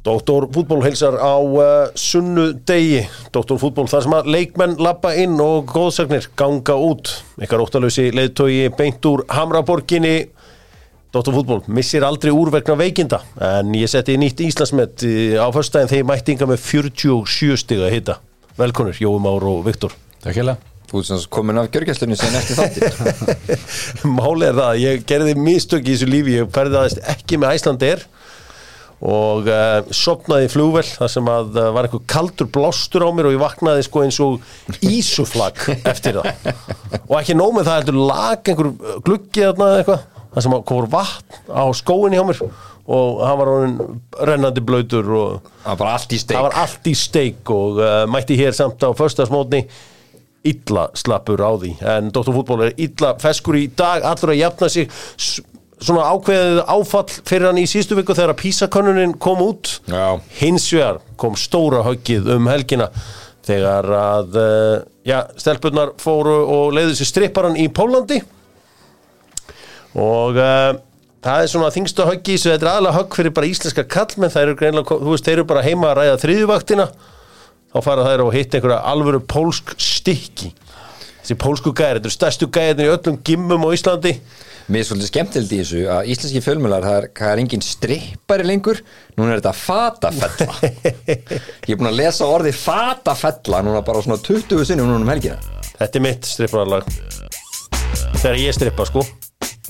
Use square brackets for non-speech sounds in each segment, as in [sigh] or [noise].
Doktor fútból heilsar á uh, sunnu degi Doktor fútból þar sem að leikmenn lappa inn og góðsagnir ganga út. Ekkar óttalösi leiðtói beint úr Hamraborginni. Doktor fútból missir aldrei úr vegna veikinda en ég setti nýtt Íslandsmet eh, á föstudaginn þegar ég mætti inga með 47 stiga hitta Velkonur, Jói Már og Viktor. Takk hérlega. Þú sagt komin af gjörgjastlunni sem eftir þáttir [laughs] Máli er það, að ég gerði mistök í þessu lífi, ég ferðaðist ekki með Æslandir og uh, sopnaði í flugvel þar sem að uh, var einhver kaldur blástur á mér og ég vaknaði sko eins og ísuflag eftir það. Og ekki nóg með það heldur lag einhver gluggi eða eitthvað þar sem að komur vatn á skóinni hjá mér. Og hann var orðinn rennandi blöytur og Það var allt í steik. og uh, mætti hér samt á föstasmótni illa slappur á því. En Dr. Fútból er illa feskur í dag allur að jafna sig svona ákveðið áfall fyrir hann í síðustu viku þegar að písakönnunin kom út. Já. hins vegar kom stóra höggið um helgina þegar að uh, já, stelpunnar fóru og leiðu sér stripparan í Pólandi og uh, það er svona þingsta höggi sem þetta er aðalega högg fyrir bara íslenska kallmenn það eru greinlega, þú veist, þeir eru bara heima að ræða þriðjuvaktina. Þá fara þær og hitta einhverja alvöru pólsk stykki. Þessi pólsku gæri, þetta eru stærstu gæðin í öllum gimmum á Íslandi Mér er svolítið skemmtildi í þessu að íslenski fjölmjölar það er, er engin strippari lengur. Núna er þetta fatafella. [laughs] Ég er búin að lesa orðið fatafella núna bara svona 20 sinnum núna um helgina. Þetta er mitt strippararlag þegar ég strippa sko.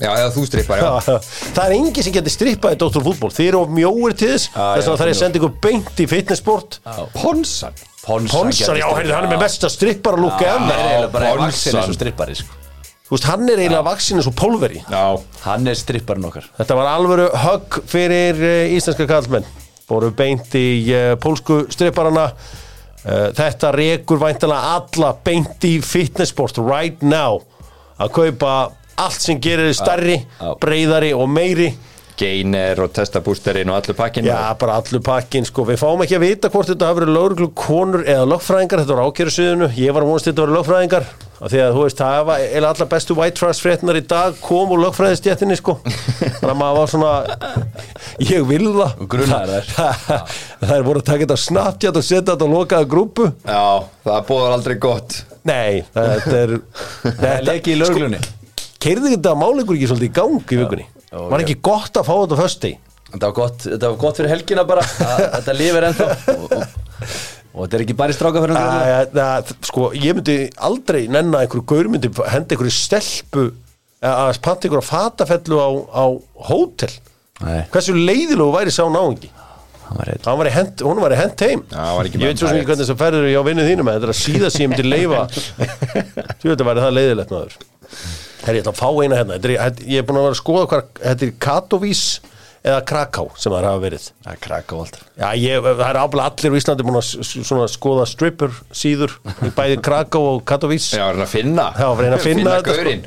Já, eða þú strippar, já. [laughs] Það er engin sem getur strippað í Dr. Fútból þeir eru of mjóir til þess. Já, þess já, að það er að senda ykkur beint í fitnessport Ponsan. Ponsar, já, heyrðu, hann er með mesta eiginlega bara Ponsan. Þú veist, hann er eiginlega vaksin eins og pólveri. Já, Hann er stripparinn okkar. Þetta var alvöru högg fyrir uh, íslenska kallmenn Bóru beint í uh, pólsku stripparana. Uh, Þetta rekur væntalega alla beint í fitnessport right now. Að kaupa allt sem gerir já. breyðari og meiri Gainer og testabústerinn og allur pakkin Já, bara allur pakkin, sko, við fáum ekki að vita hvort þetta hafi verið lögreglu konur eða lögfræðingar, þetta var ákjæru sviðinu, ég var að vonast þetta vera lögfræðingar, af því að þú veist, það var eða allar bestu white trash fréttinar í dag kom úr lögfræðistjættinni, sko, þannig að maður var svona, ég vil það. Og grunaðir það. Er [laughs] voru að taka þetta Snapchat og setja þetta á lokaða grúpu. Já, það búður aldrei gott Nei, þetta er, Það er leki í löglunni keirði þetta máleikur ekki svolítið í gang í vikunni? Ó, Var ekki gott að fá þetta fösti? Þetta var gott, þetta var gott fyrir helgina bara að, Þetta lifir ennþá. [laughs] Og, og, og þetta er ekki bara í stráka fyrir það, sko, ég myndi aldrei nenna einhverju gaur myndi henda einhverju stelpu eða að panta einhverju fatafellu á, á hótel. Nei, hversu leiðilegu væri sá náungi? Hann var var hent, hún var hent heim. Já, hann var ekki ég veit svo sem það. ekki hvernig þess að ferður hjá vinnu þínum en þetta er að síða sem ég myndi leifa [laughs] þú veit að væri það leiðilegt maður Herri, ég ætla að fá eina hérna. Þetta er, ég er búin að vera að skoða hvað þetta er Katowís eða Kraká sem það hafa verið. Það er krakka og allt Já, ég, það er ábúinlega allir á Íslandi búin að skoða stripper síður í bæði Kraká og Katowís Já, reyna að finna. Já, reyna að finna þetta, gaurinn.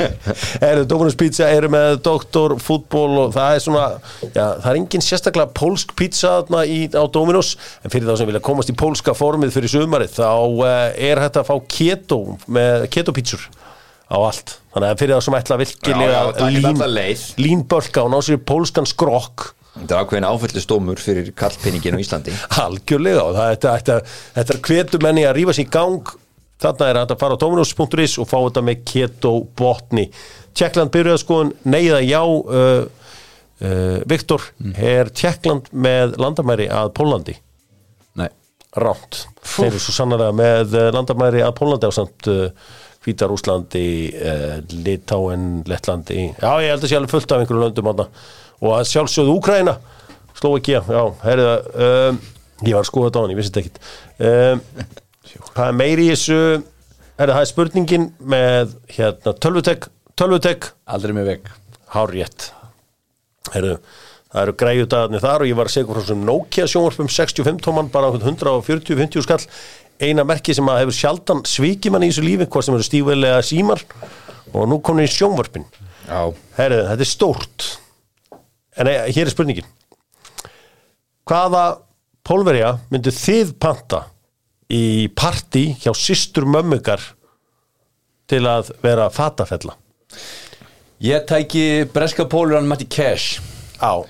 [laughs] Eru Dominus Pizza, eru með Doktor Fútból og það er svona já, það er engin sérstaklega pólsk pizza þarna í, á Dominus, en fyrir þá sem vilja komast í pólska formið fyrir sumarið þá uh, er hægt að fá keto með keto þannig að fyrir þá sem ætla virkilega línbölka og ná sér pólskan skrokk. Þetta er ákveðin áfællustómur fyrir kallpinningin á Íslandi. [laughs] Algjörlega og það, þetta, þetta, þetta er hvetur menni að rífa sér í gang. Þarna er að fara á dominos.is og fá þetta með keto botni. Tjekkland byrjuð skoðun, neyða já uh, uh, Viktor. Er Tjekkland með landamæri að Pólandi Nei. Ránt, þeir eru svo sannlega með uh, landamæri að Pólandi á samt uh, Hvítarúslandi uh, Litáen, Lettlandi. Já ég held að sé alveg fullt af einhverjum löndum hana. og að sjálfsögðu Úkraina Slovakia, já, herriða um, ég var að skoða þetta á hann, ég vissi þetta ekkit um, hvað er meiri í þessu herriða, það er spurningin með hérna, tölvutek tölvutek, Aldrei með veg hárjétt herriðu Það eru græjudagarnir þar og ég var að segja frá þessum Nokia sjónvarpum 65 tóman bara 140-50 skall eina merki sem að hefur sjaldan svikið mann í þessu lífi hvort sem eru stífilega símar og nú komum við í sjónvarpin. Já, Herðu, þetta er stórt. En e, hér er spurningin. Hvaða pólverja myndu þið panta í partí hjá systur mömmugar til að vera fatafella? Ég tæki breska pólur hann Matti Cash. Á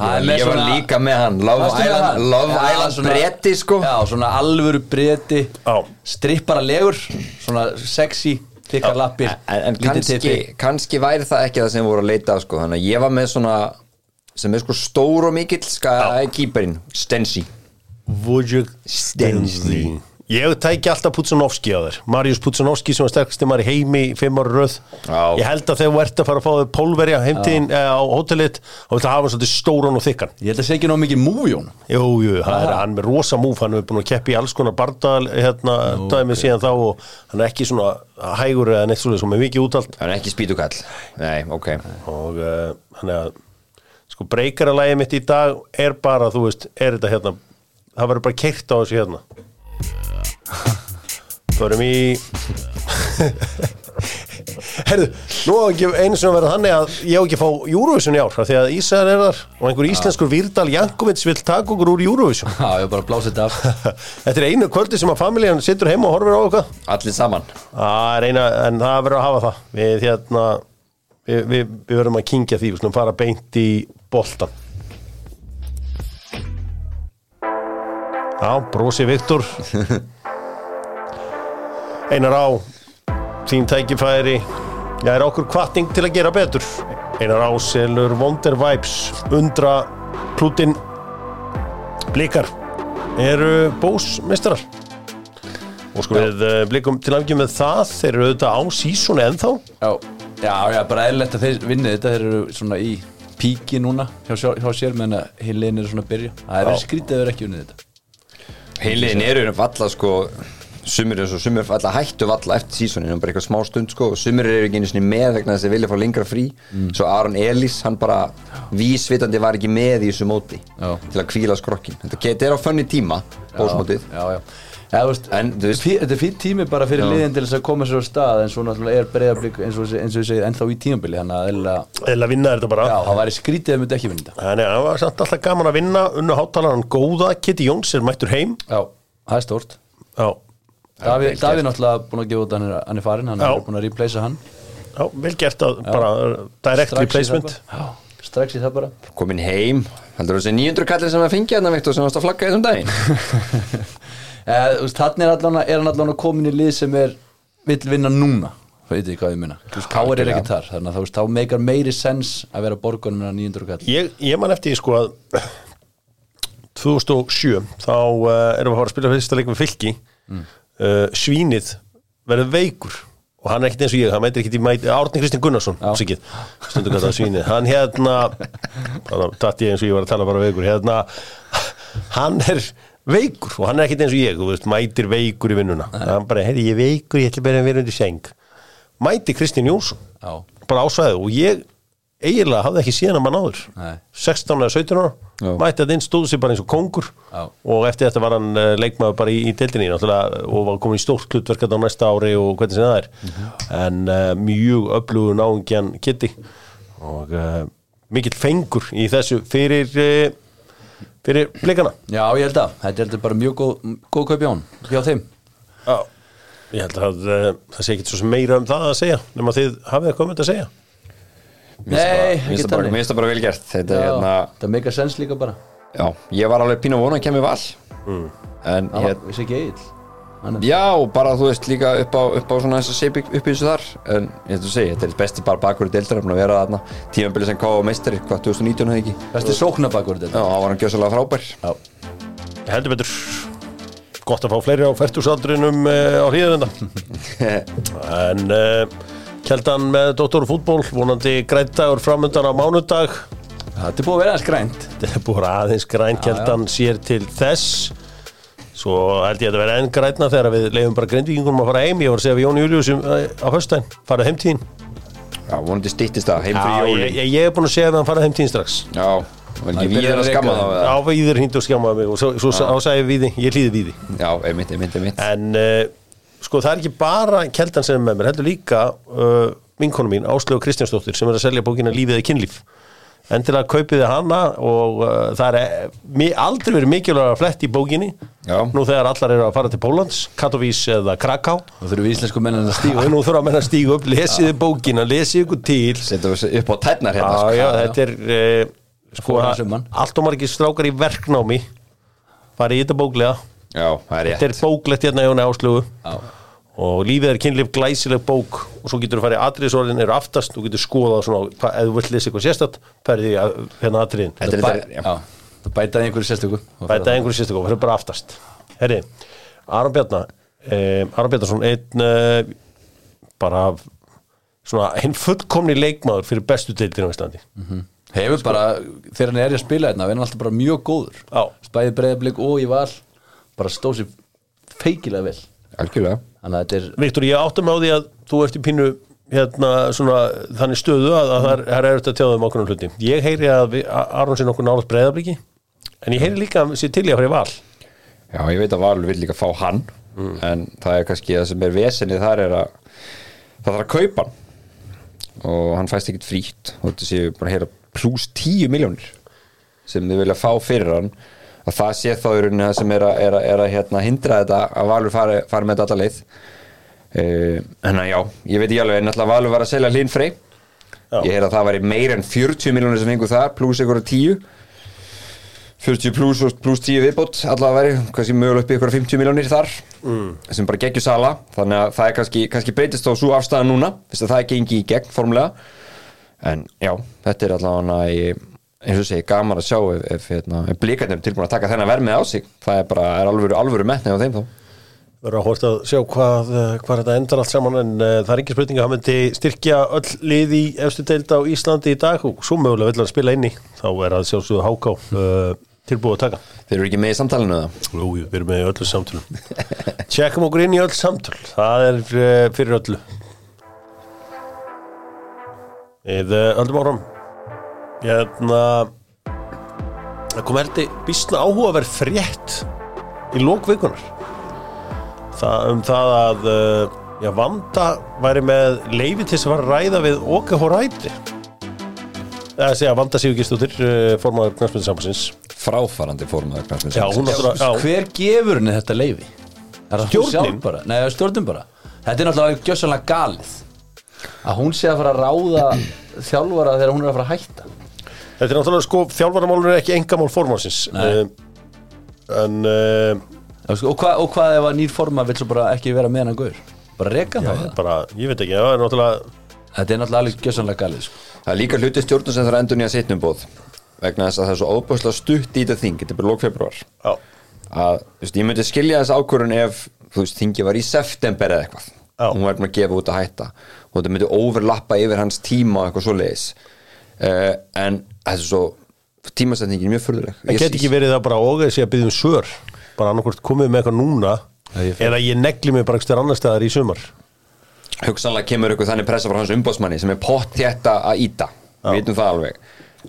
Ég var svona- líka með hann. Love Island? Love Já, Island svona- bretti sko. Já, svona alvöru breyti Já. Strippara legur Svona sexy, þykkar lappir. En, en kannski, kannski væri það ekki það sem voru að leita sko. Þannig að ég var með svona sem er sko stór og mikill ska kýperinn, Stensi Wojciech Stensli. Ég tæki alltaf Putsanovski á þér. Marius Putsanovski sem var sterkasti maður í heimi í fimm ára röð. Já. Ég held að þegar þú ert að fara að fá þau pólverja heimtíðin á hótelit og þetta hafa hann svolítið stóran og þykkan. Ég held að segja ekki nóg mikið mújón Jú, jú, það er hann með rosa múf. Hann er búin að keppi í alls konar bardaðal hérna, dæmi síðan þá og hann er ekki svona hægur eða neitt svolítið sem er mikið útalt Það er ekki spýtukall. Nei, ok. Og uh, hann er sko breykaralagi mitt í dag er bara, þú veist, er þetta hérna það verður bara keirt á þessu hérna Förum í Herðu, nú á ekki einu sem verður þannig að ég á ekki að fá Eurovision í ár því að Ísæðar er þar og einhver íslenskur Výrdal Jankovic vil taka okkur úr Eurovision. Já, ég var bara að blása þetta af. [laughs] Þetta er einu kvöldi sem að familjan situr heima og horfir á okkar Allir saman. Það er eina, en það verður að hafa það. Við hérna Við, við, við verðum að kingja því, við slum fara beint í boltan Já, brosi Viktor. Einar á Þín tækifæri. Já, er okkur kvartning til að gera betur? Einar á selur Wonder Vibes Undra klútin Blikar. Eru bósmestrar Og sko við uh, blikum til afgjum með það Þeir eru auðvitað á sísoni ennþá. Já, já, já, bara eðlilegt að þeir vinni þetta. Þeir eru svona í píki núna hjá, sjá- hjá sér meðan að heilin er svona að byrja. Það er verið skrítið að þeir ekki unnið þetta Heiliðin eru valla sko Sumir eins og sumir falla hættu valla eftir sísoninu bara eitthvað smá stund sko og sumir eru ekki einu með vegna þess að vilja fá lengra frí. Svo Aron Elís, hann bara vísvitandi var ekki með í þessu móti Já. til að kvíla skrokkin þetta getur á fönni tíma, bósmótið Þú veist, En, þú veist- fí- þetta er fín tími bara fyrir liðin til þess að koma sér á stað en svo náttúrulega er breyðablík eins og, eins og ég segi ennþá í tímabili að Eða að vinna þetta bara. Já, það væri skrítið að myndi ekki vinna þetta. Þannig að það var samt alltaf gaman að vinna unnu hátalarinn góða, Kitty Jóns er mættur heim. Já, það er stórt. Já, Davíð Davíð náttúrulega búin að gefa út að hann er, hann er farin hann Já. er búin að replacea hann. Já vel gert að bara direct Strax í replacement. það. Já, strax í það bara. Komin heim, heldur þessi 900 kallir sem að fengja þarna [laughs] Þannig er allan er hann allan komin í lið sem er vill vinna núna veit þið hvað ég minna Káir er ekki þar þannig að þá meikar meiri sens að vera borgunum en að 900 kall ég, ég man eftir sko að 2007 þá uh, erum við að fara að spila fyrsta leik við fylki. Mm. uh, Svínið verður veikur og hann er ekkert eins og ég, hann meitir ekkert í mæti Árni Kristinn Gunnarsson, sikið stundu það svínið, hann hérna [laughs] bara datt ég eins og ég var að tala bara veikur. Hérna, hann er veikur og hann er ekkert eins og ég þú veist, mætir veikur í vinnuna. Hann bara, heyrði ég veikur, ég ætla bara að vera undir seng. Mæti Kristinn Jónsson Já, bara ásvæði og ég eiginlega hafði ekki síðan að mann áður. Nei. 16 eða 17 ára. Mætti þetta inn, stóð sér bara eins og kongur Já. og eftir þetta var hann uh, leikmaður bara í, í náttúrulega og var komin í stórt hlutverkat á næsta ári og hvernig sem það er. En uh, mjög öflugur náungjan Kitty og uh, mikill fengur í þessu fyrir uh, fyrir blikana. Já, ég held að, þetta er bara mjög góð, góð kaup hjá hann, hjá þeim. Já. ég held að uh, það sé ekki meira um það að segja nema þið hafið eitthvað um þetta að segja. Nei, ekki það þannig. mér finnst það bara vel gert. Þetta er hérna, Það meikar sens líka bara. Já, ég var alveg pínu að vona að kemur val. Mm. en Það hérna var, vissi ekki er- Já, bara þú veist líka upp á, upp á svona þess að seip upp í þessu þar. En ég ætlum að segja, þetta er besti bara bakur í deildar að vera þarna, tímabili sem káða meistari hvað 2019 hefði ekki? Besti sóknabakur Já, þetta það var hann gjössalega frábær. Já, Ég heldur betur. Gott að fá fleiri á færtusaldrinum uh, á hríðarenda [laughs] en uh, Kjeldan með Dóttor fútból vonandi grændagur framöndan á mánudag. [laughs] Þetta er búið að vera aðeins grænt. Þetta er búið aðeins græn Kjeldan sér til þess svo held ég að þetta verði enn grænna þegar við leiðum bara grindvíkingum að fara heim. Ég var að segja við Jón Július á höstæn fara heimtíðin Já, vonandi stýttist það, heim Já, fyrir ég, jólin. ég, ég er búin að segja við hann fara heimtíðin strax. Já, var Það ekki við byrjað að að skamma þá Já, eða? víðir hýndi og skjámaði mig og svo, svo á sagði víði, ég hlýði víði. Já, einmitt, einmitt, einmitt. En uh, sko það er ekki bara Kjeldan sem er með mér, heldur líka uh, vinkonu mín, Áslögu Kristjánsdóttir sem er að selja bókina Lífið er kynlíf en til að kaupiði hana og uh, það er mi- aldrei verið mikilvæg að flett í bókinni Já. nú þegar allar eru að fara til Pólans Katowís eða Kraká Þá þurfum íslensku mennin að stíga og nú þurfa að menna að stíga upp lesiði bókina, lesiði ykkur til Settum við upp á tætnar hérna Já, sko. já, þetta er uh, sko, Fór hans um hann. allt og margir strákar í verknámi farið í þetta bóklega Já, það er þetta rétt er bóklegt hérna Jóni Áslögu Já. Og lífið er kynlíf glæsileg bók. Og svo getur þú farið atriðsorðin eru aftast, þú getur skoðað svona hva, ef þú vilt lesa eitthvað sérstætt, ferði í að- hérna atriðin, Þetta er þetta, já. það bætaði einhverju sérstöku bæta einhverju sérstætt ferði bara aftast. Herri, Aron Bjarnar eh, Aron Bjarnarsson einn eh, bara svona hinn fullkomni leikmaður fyrir bestu deildin á Íslandi. Hefur bara, þegar hann er að spila hérna, er hann alltaf bara mjög góður. Spæði breyðablík og í val bara stóð sér feikilega vel Algjörlega. Er Viktor, ég átta mig á því að þú ert í pínu hérna svona þannig stöðu að, að er, það er auðvitað að tjáða um hluti. Ég heyri að við- að Aron sé nokkuð nálaðt breyðabliki en ég heyri líka að sé til í að fara í val. Já, ég veit að Valur vil líka fá hann en það er kannski það sem er vesenið þar er að það þarf að kaupa hann. Og hann fæst ekkit frítt og þetta séu bara að heyra pluss 10 miljónir sem þið vilja fá fyrir hann að það sé þá í rauninni það sem er að, er að, er að hérna, hindra þetta að Valur fari, fari með þetta leið uh, en að já, ég veit ekki alveg en alltaf Valur var að selja hlinn frey. Ég heyr að það væri meir en 40 miljónir sem fengur þar pluss einhverja 10 40 pluss og pluss 10 viðbót allavega veri, kannski mögulega upp í ykkur 50 miljónir þar mm. sem bara geggjur sala. Þannig að það er kannski, kannski breytist þá svo afstæða núna, þess að það er gengi í gegn formulega, en já þetta er allavega í, eins og segi gaman að sjá ef, ef, hérna, ef blikarnir eru tilbúin að taka þennan verð með á sig. Það er bara, er alvöru, alvöru metni á þeim þá. Verður að hórt að sjá hvað, eh, hvað þetta endar allt saman en uh, það er ekki spurning að hann myndi styrkja öll lið í efstu deild á Íslandi í dag og svo mögulega vill hann spila inn í. Þá er að sjálfsögðu háká uh, tilbúið að taka. Þeir eru ekki með í samtalinu það Jú, við erum með í öllu samtölum. [laughs] Tjekkum okkur inn í öll samtöl. Það er fyrir öllu. Við öllum áram Hérna Það kom heldur býstna áhugaverð frétt í lókvikunar það, um það að uh, já, Vanda væri með leifi til þess að fara að ræða við Oke Horæti. Það segja Vanda Sigurgistóttir uh, formaður knæspindisambansins fráfarandi formaður Já, hún náttúrulega já, Hver gefur henni þetta leifi? Er sjálf bara? Nei, stjórnin bara. Þetta er náttúrulega gjössanlega galið að hún sé að fara að ráða þjálfara þegar hún er að fara að hætta Þetta er náttúrulega sko, þjálfaramálur er ekki engamál formansins uh, En uh, sko, og, hva, og hvað ef að nýr forma vill svo bara ekki vera með hennan gaur? Bara reka það bara, ég veit ekki, það er náttúrulega Þetta er náttúrulega alveg gjössanlega galið sko. Það er líka hluti stjórnum sem þarf að endur nýja sittnum bóð vegna þess að það er svo óbúslega stutt í þetta þing, þetta er bara lók februar Já, að veist, ég myndi skilja þess ákvörun ef þú veist, þingi var í september eða eitthvað. Já. hún var að gefa út að hætta. Og þetta myndi overlappa yfir hans tíma og eitthvað svo leiðis uh, en þetta er svo tímasetningin er mjög furðuleg. En get ekki verið það bara og þessi að byggja um svör? Bara annarkvort komið með eitthvað núna ég eða ég negli mig bara eitthvað annar staðar í sumar? Hugsanlega kemur ykkur þannig pressa frá hans umbóðsmanni sem er pott þetta að íta við veitum það alveg.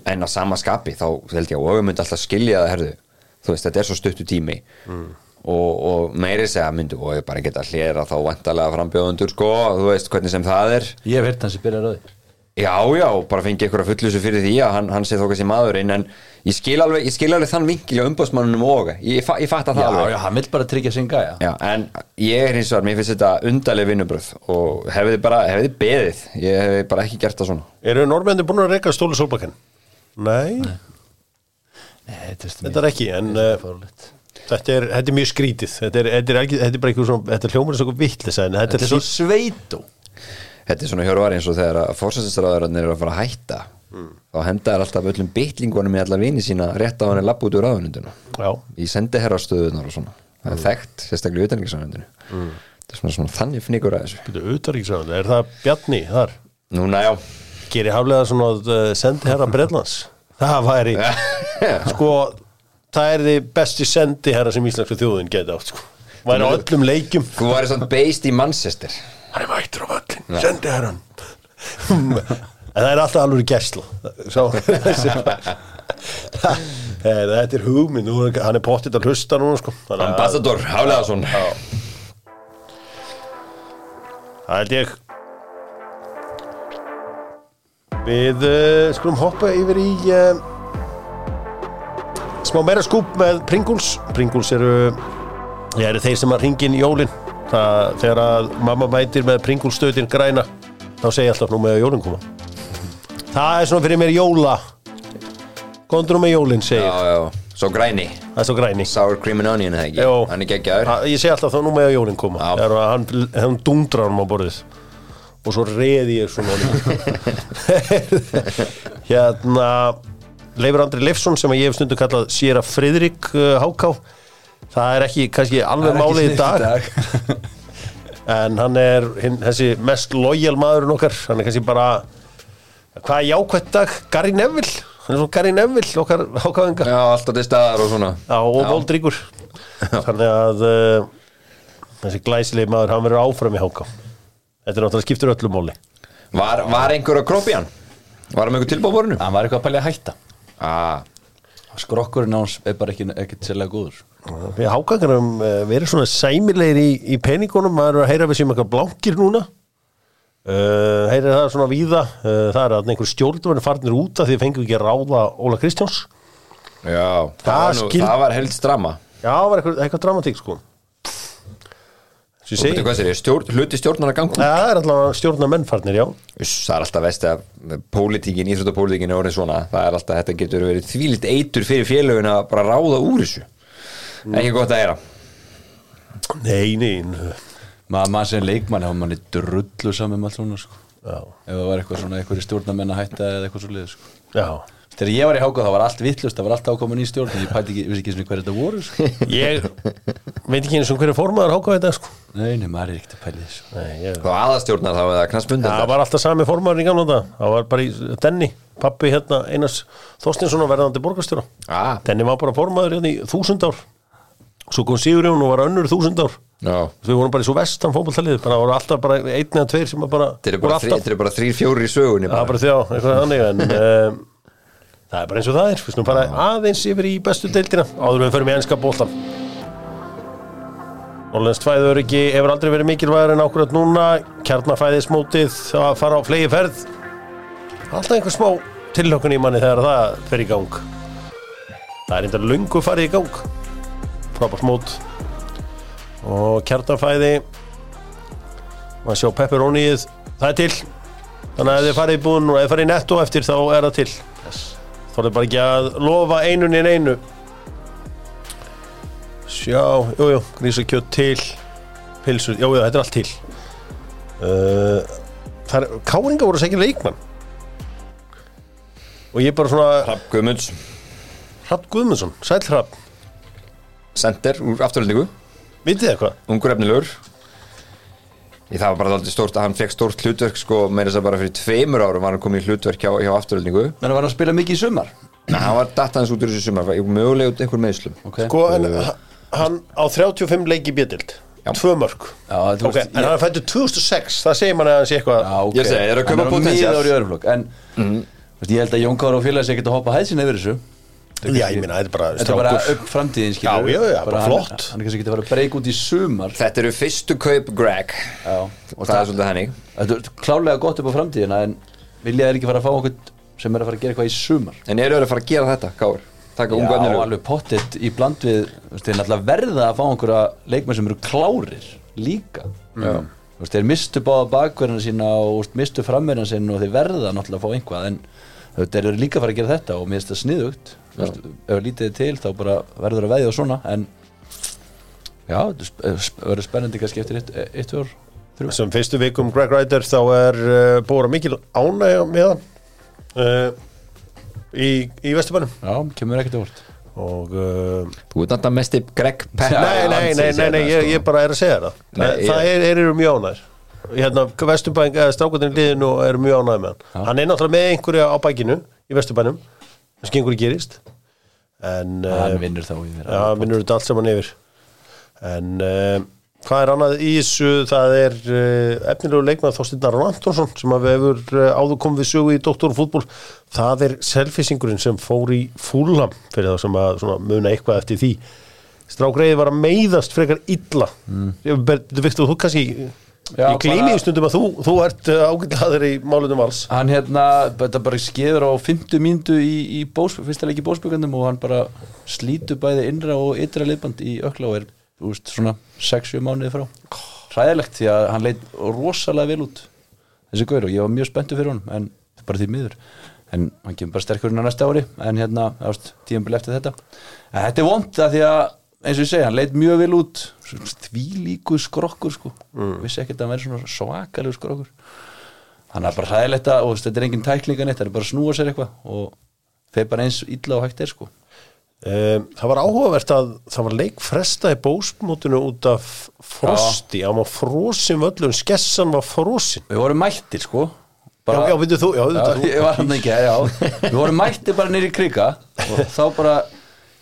En á sama skapi þá held ég að og myndi alltaf skilja það herðu. Þú veist þetta er svo stuttu tími. Mm. og, og meiri segja myndi og bara geta hlera þá vantarlega frambjóðundur sko. Þú veist hvernig sem það er. Ég heyrt hans byrjar á því já já bara fengi ykkur að fullusu fyrir því að hann, hann sé þó kannski maðurinn en ég skil alveg, ég skil alveg þann vinkil á umbóðsmannunum og ég, fa ég fatta það Já, alveg. já, hann vill bara tryggja sinn gæja. Já, en ég er hins vegar, mér finnst þetta undarleg vinnubröð og hefði bara, hefði beðið ég hefði bara ekki gert það svona. Eru normenni búin að reyka stólu sólbakken? Nei, Nei, þetta er, þetta er ekki en fárlegt. þetta, er, þetta er mjög skrítið. Þetta er, þetta er, þetta er bara eitthvað svona þetta er hljómar þetta, er svona hjörvar eins og þegar að fórsættisraðurinn eru að fara að hætta. Þá henda er alltaf öllum bitlingunum í alla vini sína rétt á hann er lapp út úr ráðununduna Já, í sendiherrastöðunar og svona. Það er þekkt, sérstaklega í utanriksraðunundinu þetta er svona, svona þannig fnikur að þessu. Þetta er utaríksræðan Er það Bjarni þar? Núna já, Gerir haflega svona uh, sendi herra Breitlands Það væri [laughs] sko, það er þið besti sendi herra sem íslensku þjóðin geti átt sko. væri hann er mættur á völlin, sendi herran [laughs] en það er alltaf alveg gæsla. [laughs] Eh, þetta er er- hann er pottitt að hlusta núna sko. Ambassador Hafleðarsson Já. Það held ég. Við uh, skulum hoppa yfir í uh, smá meira skúp með Pringles. Pringles eru, eru þeir sem að ringin jólin það, þegar að mamma mætir með Pringles stöðin græna þá segi ég alltaf nú með að jólin koma. Það er svona fyrir mér jóla. Góðan nú með jólinn, segir. Já, já, svo græni. Það er svo græni. Sour cream and onion, eða ekki? Jó. Hann er geggjaður. Ég segi alltaf þá nú með að jólinn koma. Já. Þegar hann, hann dundrar hann á borðið. Og svo reði ég svona. [laughs] Hérna Leifur Andri Leifsson sem að ég hef stundum kallað Sýra Friðrik uh, Háká Það er ekki kannski alveg málið í dag. [laughs] En hann er hinn, þessi mest lojal maðurinn okkar. Hann er kannski bara Hvað er jákvætt dag? Gary Neville. Hann er svona Gary Neville okkar hákáðinga Já, alltaf til staðar og svona. Já, og voldríkur. [laughs] Þannig að uh, þessi glæsilegi maður, hann verður áfram í háká Þetta er náttúrulega skiptur öllu móli Var, var einhver að kroppi hann? Var hann með einhver tilbúborinu? Hann var eitthvað að pælja að hætta. Ah, Skrokkurinn hans er bara ekki, ekkert sérlega góður. Við hákangarum uh, verið svona sæmilegir í, í peningunum. Maður er að heyra við sem eitthvað blankir núna. Uh, Heyrir það svona víða. Uh, Það er að einhver stjórnverðin farnir út af því fengum við ekki að ráða Óla Kristjáns. Já, það, Það var, nú, skil- það var held strama Já, það var eitthvað, eitthvað dramatík sko Svo ég Þú segi veitir hvað sér, stjórn, hluti stjórnar að ganga Já, það er alltaf stjórnar mennfarnir, já. Uss, Það er alltaf vesti að pólitíkin, íþróttapólitíkin er orðið svona. Það er alltaf, þetta getur verið þvílitt eitur fyrir félögin að bara ráða úr þessu. Ekki gott að era Nei, nei, nei. maður sem leikmann hafa manni drullu saman með allt svona sko. Já, ef það var eitthvað svona eitthvað stjórnamenn að hætta eða eitthvað svo liður sko. já. Þegar ég var í háka þá var allt vittlust það var allt ákomin í stjórn en ég pæti ekki, vissi ekki svona hver þetta voru sko. Ég veit ekki eins og hverju formaður hákáði þetta sko nei, nei, maður er ekkert að pæli þessu. Nei, ég Þá aðastjórnar þá eða knastbundin Það var alltaf sami formaður í gamla þetta Það var bara í Denni, pappi hérna Einars Þorstinsson og verðandi borgarstjóra. Ah, Denni var bara formaður hérna í þúsund ár. Svo kom Sigurjón og var önnur þúsund ár. Já, Við vorum bara í svo vestan fótballtalið bara voru alltaf bara einn eða tveir sem að bara þeir eru voru bara, þri, alltaf þeir eru bara þrýr, fjóri í sögunni Það er bara. bara þjá, eitthvað þannig en um, það er bara eins og það er. Við snum bara aðeins yfir í bestu deildina áður en við förum í enska bóltan Norrlenskt fæðuröryggi hefur aldrei verið mikilvægur en ákvörðat núna. Kjarnafæðismótið að fara á flegi ferð alltaf einhver smá tilhökun í manni þegar það fer í gang. Það er einnig löngu farið í gang. Frábært mót. Og kjarnafæði maður sjá pepperónið það er til. Þannig að ef þið farið í búin og ef þið farið í netto eftir þá er það til. Þá er það bara ekki að lofa einun en einu sjá, jújú, jú, grísakjöt til pilsur, jújú, þetta er allt til. Uh, það er káringa voru sækir leikmann. Og ég bara svona Hrafn Guðmunds, Hrapp Guðmundsson, sæl Hrapp sender úr afturöldingu vitið þið eitthvað? Ungur efnilegur. Í það var bara alltaf stórt að hann fekk stórt hlutverk sko, meira þess að bara fyrir tveimur árum var hann komið í hlutverk hjá, hjá afturöldingu menn var hann að spila mikið í sumar. Nei, hann var dattaðans út úr þessu sumar mögulega út einhver meðslum okay. Sko, en hann á 35 leiki bjöldild Já. tvö mörg Já, þú ok, veist, en hann fættu 2006 það segir manni að hann sé eitthvað. Já, ok. Ég segi, er að öðrum flokk En veist, ég held að Jón Kára og félags ekkert að hoppa hæðsinn yfir þessu. Já, ég meina, þetta er bara Þetta er bara upp framtíðin Já, já, já, bara flott. Hann er kannski ekki að fara að breyka út í sumar. Þetta eru fyrstu kaup Greg. Já, og það er svolítið henni Þetta er klálega gott upp á framtíðina En vilja þeir ekki fara að fá okkur sem er að fara að gera eitthvað í sumar. En eru að fara að gera þetta, Káur? Taka ungu Já, efnilegu alveg pottet í bland við þú veist, Þeir náttúrulega verða að fá einhverja leikmenn sem eru klárir líka. Já. Þú veist, Þeir mistu báða bakverðina sína og veist, mistu framverðina sína og þeir verða náttúrulega að fá einhvað en þeir eru líka að fara að gera þetta og mér finnst það sniðugt. Þú veist, ef það lítið til þá bara verður að veðja og svona en já, sp- eh, verður spennandi kannski eftir eitt, eitt ár þrjú sem fyrstu vikum Greg Ryder þá er uh, búið að mikil ánægja með hann. Uh, í, í Vesturbænum. Já, kemur ekkert úr og uh, Þú ert náttúrulega mest í Greg Já, [laughs] nei, nei, nei, nei, nei, ég, ég bara er að segja það. Nei, það ég- er, er, eru mjög ánægir hérna, Vesturbæn, eða strákvæðin liðinu eru mjög ánægir með hann. Hann er náttúrulega með einhverja á bækinu í Vesturbænum. Gengur í gerist. En Hann uh, vinnur þá yfir Já, minnur þetta allt saman yfir. En uh, hvað er annað í þessu? Það er uh, efnilegu leikmað Þorsteinn Aron Antonsson sem að við hefur uh, áður komið við sögu í doktorfútból Það er selfisingurinn sem fór í fúlham fyrir það sem að svona, muna eitthvað eftir því. Strákreiði var að meiðast frekar illa. Mm. Viktor, þú kannski Já, Ég gleymi í stundum að þú, þú ert uh, ágætlaður í málunum vals Hann hérna, þetta bara skeður á 50 mínútu í, í bós, fyrsta leik í bósbyggandum og hann bara slítur bæði innra og ytra liðband í ökla og er, þú veist, svona 6-7 mánuði frá. Hræðilegt því að hann leit rosalega vel út þessi gaur og ég var mjög spenntur fyrir honum en bara því miður. en hann kemur bara sterkur inn á næsta ári en hérna, tíðanbili eftir þetta en þetta er vond að því að eins og ég segja, hann leit mjög vel út því líku skrokkur sko mm. vissi ekkert að hann verði svona svakalegu skrokkur hann er bara hræðilegt að þetta er engin tæklinga neitt, það er bara að snúa sér eitthvað og þeir bara eins illa og hægt er sko Um, það var áhugavert að það var leikfresta í bósmótinu út af frosti, á maður frosin völlun, skessan var frosin við vorum mættir sko. Já, já, veitu þú, já, Já, veitu þú ég var hann ekki, já. Við vorum mætti bara nýri krika og þá bara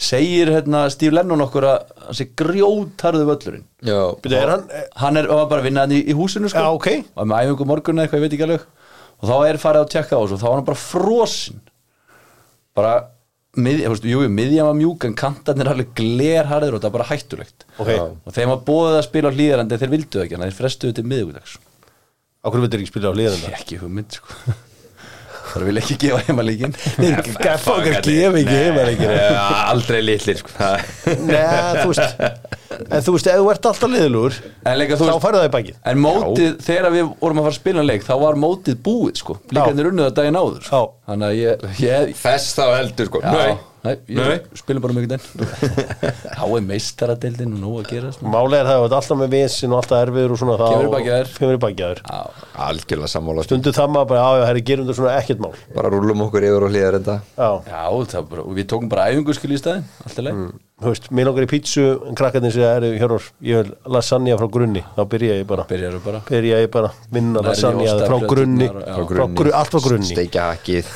segir hérna, Steve Lennon okkur að hann sé grjótarðu völlurinn. Já, Bíddu, er hann, hann er var bara að vinna hann í, í húsinu sko. Já, ok. og með æfingu morgun eða eitthvað, ég veit ekki alveg. Og þá er farið að tjekka á þessu og þá var hann bara frosin bara mið, þú veist, jú, miðjan var mjúk en kantarnir er alveg glerharður og það er bara hættulegt. Ok. og þeim var bóðið að spila á hlýðarandi þeir vildu ekki, þannig að þeir frestuðu til miðvíkudags Akkur veitur ekki spila á liðina ekki hugmynd sko það vil ekki gefa heimalíkin Gaffa okkar gefa ekki heimaleikin aldrei litlir sko. Það- Nei, þú veist En þú veist, ef þú ert alltaf En líka, þú Þá færðu það í bakið. En mótið, þegar við vorum að fara að spila leik þá var mótið búið sko. Líkarnir unnuða daginn áður. Sko. Já. Þannig að ég, ég Þess þá heldur sko. Já, Nei, ég spilum bara mjög den Þá er meistaradeildin og nóg að gera. Málega er það að þú ert alltaf með vesin og alltaf erfiður og svona þá Kemur í Já, algjörlega sammála. Stundu það maður bara, já, já, herri, gerum þetta svona ekkert mál. Bara rúlum okkur yfir og hlýðar þetta. Já, já það var bara, og við tókum bara æfingu skil í staðinn Allt í leik þú veist, mér langar í pítsu en krakkarnir segja, eru, hjörur, ég vil lasagna frá grunni, þá byrja ég bara. Byrjar bara? Byrja ég bara, Lærði lasagna frá grunni, grunni, allt frá grunni. Steikja hakkið.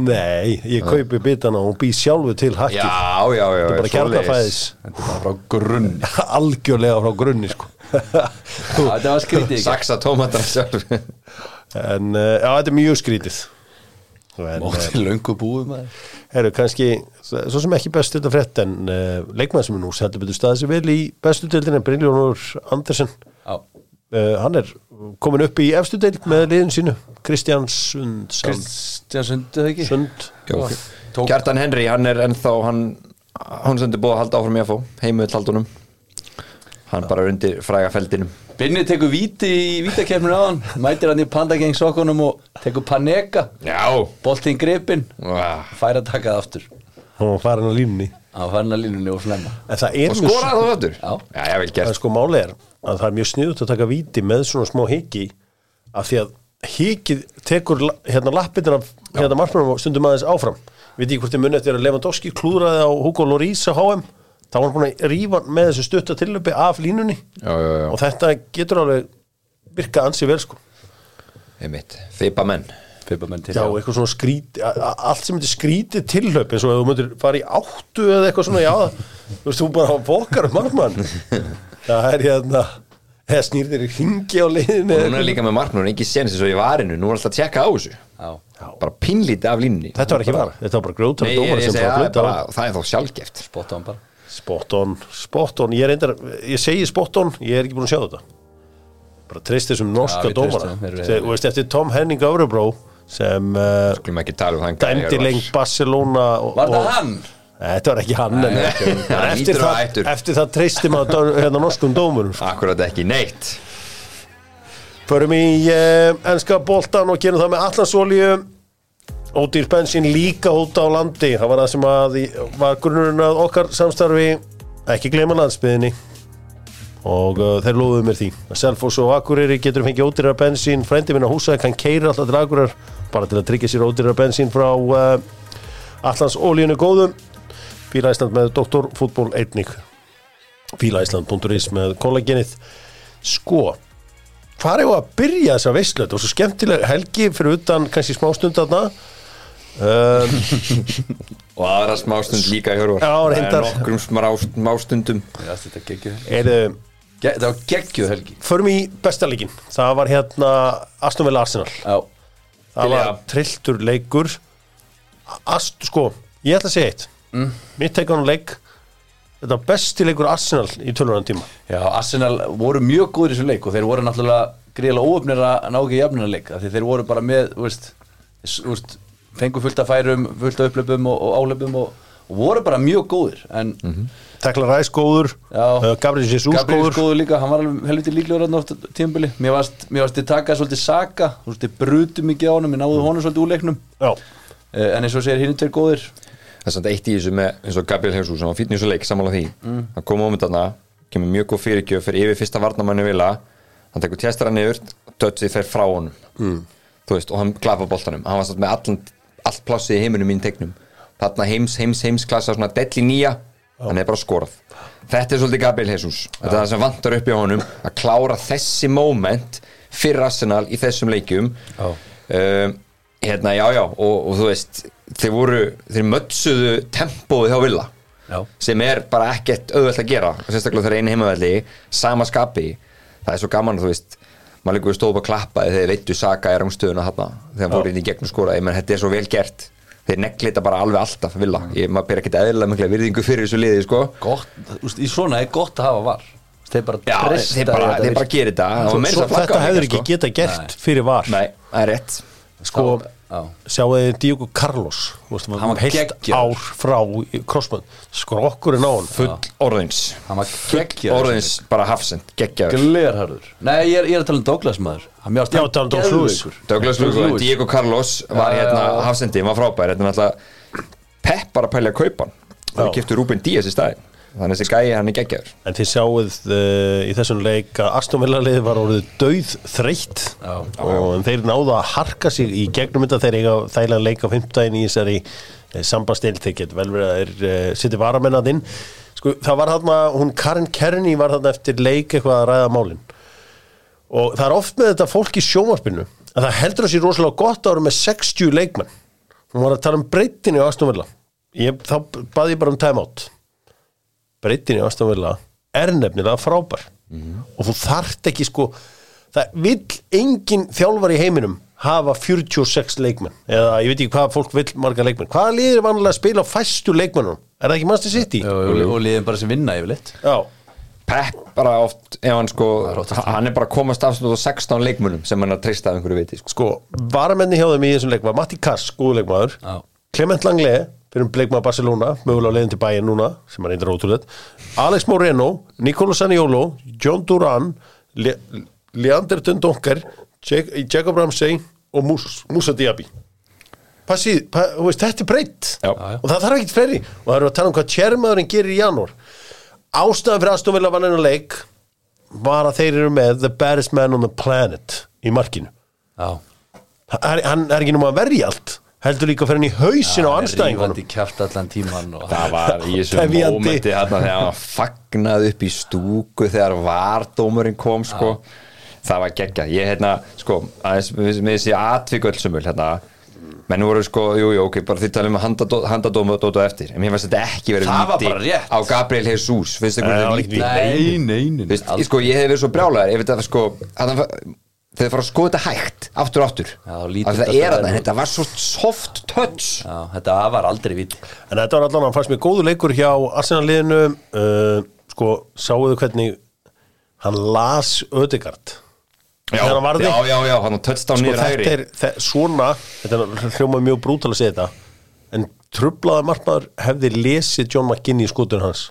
[laughs] Nei, ég kaupi bitana og bý sjálfu til hakki Já, já, já Þetta er bara bara frá grunn [laughs] algjörlega frá grunni sko. [laughs] Þetta var skrítið Saksa tómatar sjálf en uh, já, þetta er mjög skrítið. Mótið löngu búið maður. Herru, kannski, svo sem ekki bestu þetta frétt en uh, leikmann sem er nú heldur betur staðið sér vel í bestu deildin en Brynjónur Andersen. Já, uh, hann er komin upp í efstu deild með liðin sínu Kristján Sund Sund, Kristján Sundu það ekki? Sund. Kjartan Henry, hann er ennþá hann, hann sendi búið að halda áfram í að fá heimuð haldunum hann bara undir fræga feldinum. Binni tekur víti í vítakefninu á hann Mætir hann í pandageng sokkunum og tekur paneka. Já. Boltinn gripinn. Vá. Fær að taka það aftur hann var farin á línunni. Á farin að línunni og er Og skoraði það vel það er sko máli er að það er mjög sniðut að taka víti með svona smá hiki af því að hikið tekur hérna lappinir af hérna markmannum og stundum aðeins áfram. Veit ég hvort þið munið eftir að Lewandowski klúðraði á Hugo Lloris á HM þá var hann búin að rífa með þessu stutta tillöpi af línunni. Já, já, já, og þetta getur alveg virkað ansi vel sko. Einmitt. Þeipa menn Pippamenn til Já, eitthvað svona a- allt sem þetta skríti tillöp eins og ef þú myndir fara í áttu eða eitthvað svona, já, þú veist, þú bara fokar um markmann. Það er hérna eða snýrðir í hringi á liðinu Og núna er líka með marknur, ekki séns eins og í varinu Nú er alltaf að tjekka á þessu. Já, Bara pinlítið af línni Þetta var ekki var, þetta var bara ég, ég bara það, er það er þá sjálfgeft. Spotta hann bara. Spot on, spot on, ég er reyndar ég segi spot on, ég er ekki búin að sjá þetta. Bara treyst þessum norska við dómara þú veist, eftir Tom Henning Öfrubró sem uh, ekki um dæmdi lengt Barcelona og, Var það og- hann? Nei, Þetta var ekki hann en, Nei, hann eftir, það, eftir það treysti maður hérna norskum dómurum Akkurat ekki neitt. Förum í uh, enska boltan og gerum það með allansólíu Ódýr bensin líka út á landi. Það var það sem að í- var grunnurinn að okkar samstarfi. Ekki gleyma landsbyðinni. Og uh, þeir lofuðu mér því. Að Selfoss og Akureyri getur fengið ódýrar bensín. Frændi minna húsaði kann keira alltaf til Akureyrar bara til að tryggja sér ódýrar bensín frá uh, Allans ólíunu góðum Fíla Ísland með Dr. Fútból einnig. Fílaísland.is með kollagenið. Sko hvað er að byrja þessa veislu? Þetta var svo skemmtileg helgi fyrir utan kannski smá stund þarna. Um, [laughs] Og aðra smástund líka í hörvar. Nokkrum smá- smástundum. Er, Ge- Þetta var geggjuð helgi. Förum í besta leikin það var hérna Aston Villa Arsenal. Já, það var trilltur leikur. Ast, sko, ég ætla að segja eitt. Mm. mitt tekan leik þetta var besti leikur Arsenal í tölvöran tíma. Já, Arsenal voru mjög góður í þessu leik og þeir voru náttúrulega gríðlega óöfnir að ná ekki jafnina leik þeir voru bara með, þú veist fengu fullt af færum, fullt af upplöpum og, og álöpum og, og voru bara mjög góðir en Tekla Ræs góður, Já. uh, Gabriel Jesus Gabriel góður. góður líka, hann var alveg helviti líklegur oft tímbili, mér varst, mér varst þið taka svolítið saka, þú veist, þið brutu mikið á honum ég náðu honum svolítið úr leiknum. Já, Eh, en eins og segir hinn tveir góðir. Það er samt eitt í þessu með eins og Gabriel Jesus sem var fínn í þessu leik sammála því. Mm. hann kom um þarna, kemur mjög góð fyrirgjöf fyrir yfir fyrsta varnamanni vila hann tekur tjestara niður, dödsið fer frá honum. Mm. þú veist, og hann klappa boltanum. Hann var samt með allan, allt plássið í heiminum mín teiknum, þarna heims, heims, heims klassa svona delli nýja, hann er bara skorað. Þetta er svolítið Gabriel Jesus. Þetta er það sem vantar upp í honum að klára þessi moment fyrir Arsenal í þessum leikjum. Um, hérna, já, já, og, og þú veist þeir voru, þeir mötsuðu tempóið hjá Villa Já. sem er bara ekkert auðvelt að gera og sérstaklega þegar einu heimavelli, sama skapi. Það er svo gaman, þú veist maður líka stóð upp að klappa þegar veittu Saka er um stöðuna þarna, þegar hann fór inn í gegnum skora ég menn, þetta er svo vel gert þeir neglita bara alveg alltaf Villa ég, maður ber ekkert eðlilega mikla virðingu fyrir þessu liði sko. gott, veist, í svona er gott að hafa var þeir bara já, treysta þeir bara, bara gerir Það þetta hefur ekki sko. geta gert fyrir var nei, það er rétt Sko. Sjáu þið Diogo Carlos þú veist, Hann var heilt geggjaður. ár frá krossmann skrokkurinn á hann full orðins. Hann var geggjaður. orðins bara hafsend, geggjaður. Glerharður. Nei, ég er, ég er að tala um Douglas maður. Hann mjög Já, tala um Douglas Lewis. Douglas Lugo, Diego Carlos var hérna já. hafsendi, var frábær. Þetta er náttúrulega pepp bara að pælja að kaupa hann og kiptu Rúben Díaz í staðin þannig að þessi gæi hann er geggjaður. En þið sjáuð uh, í þessum leik að Aston Villa liðið var orðið dauð þreytt Já. og en þeir náðu að harka sig í gegnum þetta. Þeir eiga þægilega leik á 15 í þessari uh, sambastil þeir get vel verið að þeir uh, sitti varamennað inn sko það var þarna, hún Karen Kearney var þarna eftir leik eitthvað að ræða málin. Og það er oft með þetta fólk í sjómarpinu að það heldur að sér rosalega gott að vera með 60 leikmenn. Hún var að tala um breytinu á Aston Villa. Ég, þá baði ég bara um timeout breytin í Aston Villa er nefnilega frábær. Og þú þarft ekki sko það vill engin þjálfar í heiminum hafa 46 leikmenn. Eða ég veit ekki hvað fólk vill marga leikmenn. Hvaða liðir er vanlega að spila á fæstu leikmennum er það ekki Manchester City? og, og, og liðin bara sem vinna yfirleitt. Já, Pepp bara oft, ef hann sko hann er bara komast á 16 leikmunum sem hann er að treysta af einhverju viti sko. sko, varamenni hjá þeim í þessum leik var Matti Kass, góðu leikmaður. Já. Clement Langley, fyrir um leikmaður Barcelona mögulega leiðin til bæinn núna, sem er eitthvað ótrúlega Alex Moreno, Nicolo Saniolo John Duran Le Leander Dundonker Jac- Jacob Ramsey og Mus Musa Diaby. Passið, pa, veist, þetta er breytt og það þarf ekkert fleiri. Og það eru að tala um hvað tjærmaðurinn gerir í janúar. Ástæðan fyrir Aston Villa vann enn leik var að þeir eru með the baddest man on the planet í markinu. Já. Hann er ekki núma að verja allt heldur líka fyrir hann í hausin á anstæðingunum rífandi kjátt allan tíman og það var í þessu mómenti hérna þegar hann fagnaði upp í stúku þegar vardómurinn kom sko. Það var geggjað, ég hérna sko, aðeins með þessi atviköldsumul hérna. Menn voru sko, jú, jú, ok, bara þið talum um handadóma og dóta eftir, en mér finnst þetta ekki verið Það rétt. á Gabriel Jesus. Finnst Nei, það þetta var verið ekki víti nei, nei, nei, Þú veist, sko, ég hef verið svo brjálæður ef þetta sko, að það þegar það fara að skoða þetta hægt aftur og aftur. Já, að þetta það er að vel þetta var svo soft touch. Já, þetta var aldrei viti. En þetta var allan að fannst mér góðu leikur hjá Arsenal liðinu. Uh, sko, sáuðu hvernig hann las Ödegard já, hann já, já, já, hann touchdown sko, niður hægri. þetta er svona þetta er hljómað mjög brútal að segja þetta en trublaða markmaður hefði lesið John McGinn í skotun hans.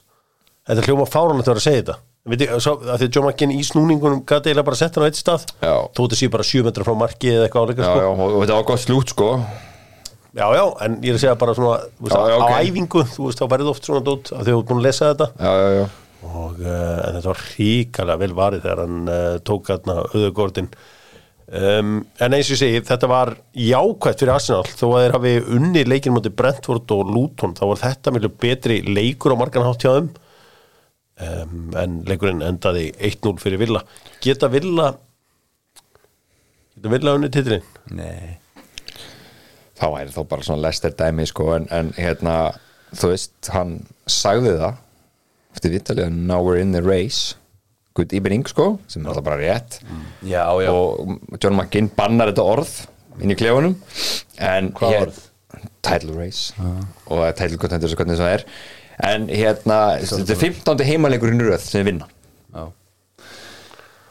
Þetta hljómað fáran að vera að segja þetta Viti, svo, að því að John McGinn í snúningunum gæti eiginlega bara að setja hann á eitt stað. Þetta sé bara 7 metra frá marki eða eitthvað áleika sko. já, og, og þetta var gott slút sko. Já, já, en ég er að segja bara svona veist, Já, já, á ok. æfingu, þú veist, þá verður oft svona dót að þau hefur búin að lesa þetta. Já, já, já, og uh, en þetta var ríkalega vel varið þegar hann uh, tók hérna auðugordin um, en eins og ég segi þetta var jákvætt fyrir Arsenal. Þó að þeir hafi unni leikin mútið Brentford og Luton þá var þetta mjög betri leikur á margan hátt hjá þeim um, en leikurinn endaði 1-0 fyrir Villa. Geta Villa geta Villa unni titlin nei. Þá væri þá bara svona Lester dæmi sko en, en hérna, þú veist hann sagði það eftir vitalið now we're in the race good evening sko, sem er alltaf bara rétt. Já, já, og John McGinn bannar þetta orð inn í klefunum en Hvað orð? title race. Og það er title contender svo hvernig það er en hérna, þetta er 15. heimaleikurinn í röð sem við vinna já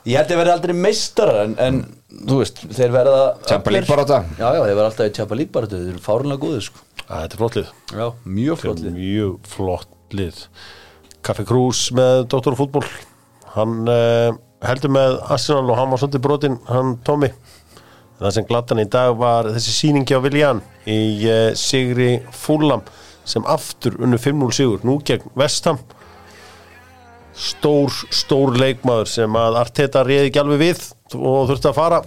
ég held að verði aldrei meistarar en, en þú veist, þeir verða öflir. barátta. já, já, þeir verða alltaf í League bara þeir eru fárunlega góðir sko Þetta er flott lið Já, mjög flott lið. Mjög flott lið Kaffi Krús með Dr. Fútból Hann uh, heldur með Arsenal og hann var svolítið brotin hann Tómi Það sem glattan í dag var þessi sýningi á Viljan í uh, Sigri Fúlam sem aftur unnu 5-0 sigur nú gegn Vestham stór, stór leikmaður sem að Arteta reyði ekki alveg við og þurfti að fara.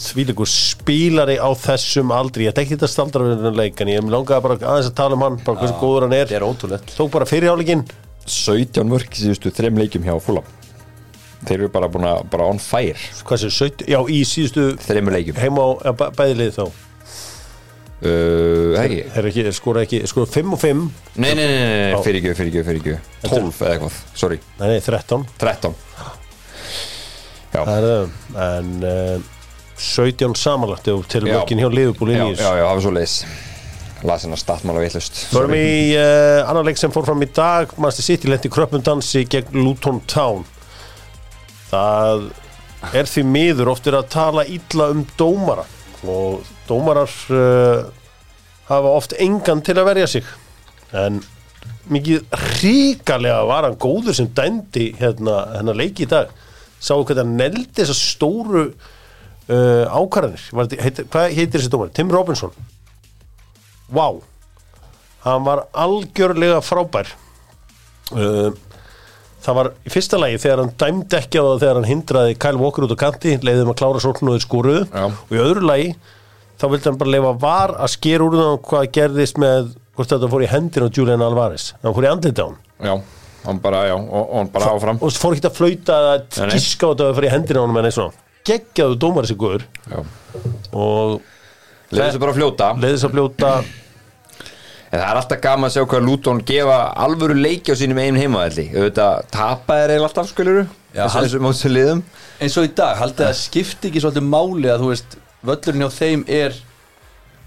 Þvíleikur spílari á þessum aldri. Ég tekki þetta staldra við þennan leik en ég langaði bara aðeins að tala um hann bara hversu góður hann er. er ótrúlegt. tók bara fyrirháleikin 17 mörk í síðustu þrem leikjum hjá Fulham. Þeir eru bara búin að bara on fire. Sem 17, já í síðustu þremur leikjum. heima á ja, bæ- bæði lið þá uh, hegi er ekki, skora ekki, skora 5 og 5 nei, nei, nei, fyrir ekki, fyrir ekki, fyrir ekki 12 eða eitthvað, sorry, nei, nei 13 13 já, það er það en uh, 17 samanlagt ef til mörkin hjá liðbúl í já, já, hafa svo leis las hennar statmála veitlust Förum í uh, annar leik sem fór fram í dag. Master City lendi kröpum dansi gegn Luton Town. Það er því miður oft er að tala illa um dómara og dómarar uh, hafa oft engan til að verja sig. En mikið ríkalega var hann góður sem dæmdi hérna, hérna leiki í dag. Sáu hvernig hann neldi þessar stóru uh, ákvarðanir. Heitir, hvað heitir þessi dómar? Tim Robinson. Vá. Hann var algjörlega frábær. Uh, Það var í fyrsta lagi þegar hann dæmdi ekki á það þegar hann hindraði Kyle Walker út á kanti leiðum að klára sóknu og þeir skoruðu og í öðru lagi þá vildi hann bara leifa var að skera úr það hvað gerðist með hvort þetta fór í hendin á Julian Alvarez. Hann fór í andlita á hann já, hann bara, já, og, og hann bara áfram. og fór ekki að flauta að gíska á þetta að fór í hendin á hann en eins og geggjaðu dómar þessi guður. Já, og leiði þessu bara að fljóta. Leiðis að fljóta. En það er alltaf gaman að sjá hvað Luton gefa alvöru leiki á sínum einu heimaðalli auðvitað tapa er eiginlega alltaf skuluru Já, eins og í dag, haldið að skipti ekki svolítið máli að þú veist, völlurinn hjá þeim er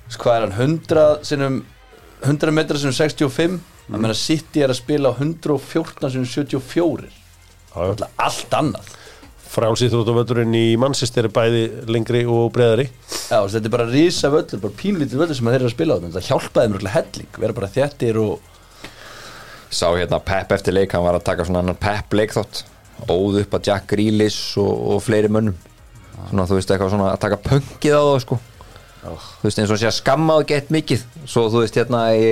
sko, hvað er hann, 100 sinum 100 metra sinum 65 að menna City er að spila á 114 sinum 74 Alltaf allt annað. Frálsýþróttavöldurinn í Manchester er bæði lengri og breðari Já, þetta er bara risa völlur, bara pínlítið völlur sem þeir eru að spila á þetta, það hjálpaði þeim röglega helling vera bara þjættir og Sá hérna Pep eftir leik, hann var að taka svona annan Pep leik þátt óð upp að Jack Grealish og, og fleiri mönnum svona þú veist eitthvað svona að taka pöngið á það sko. Þú veist eins og sé að skamma það gett mikið. Svo þú veist hérna í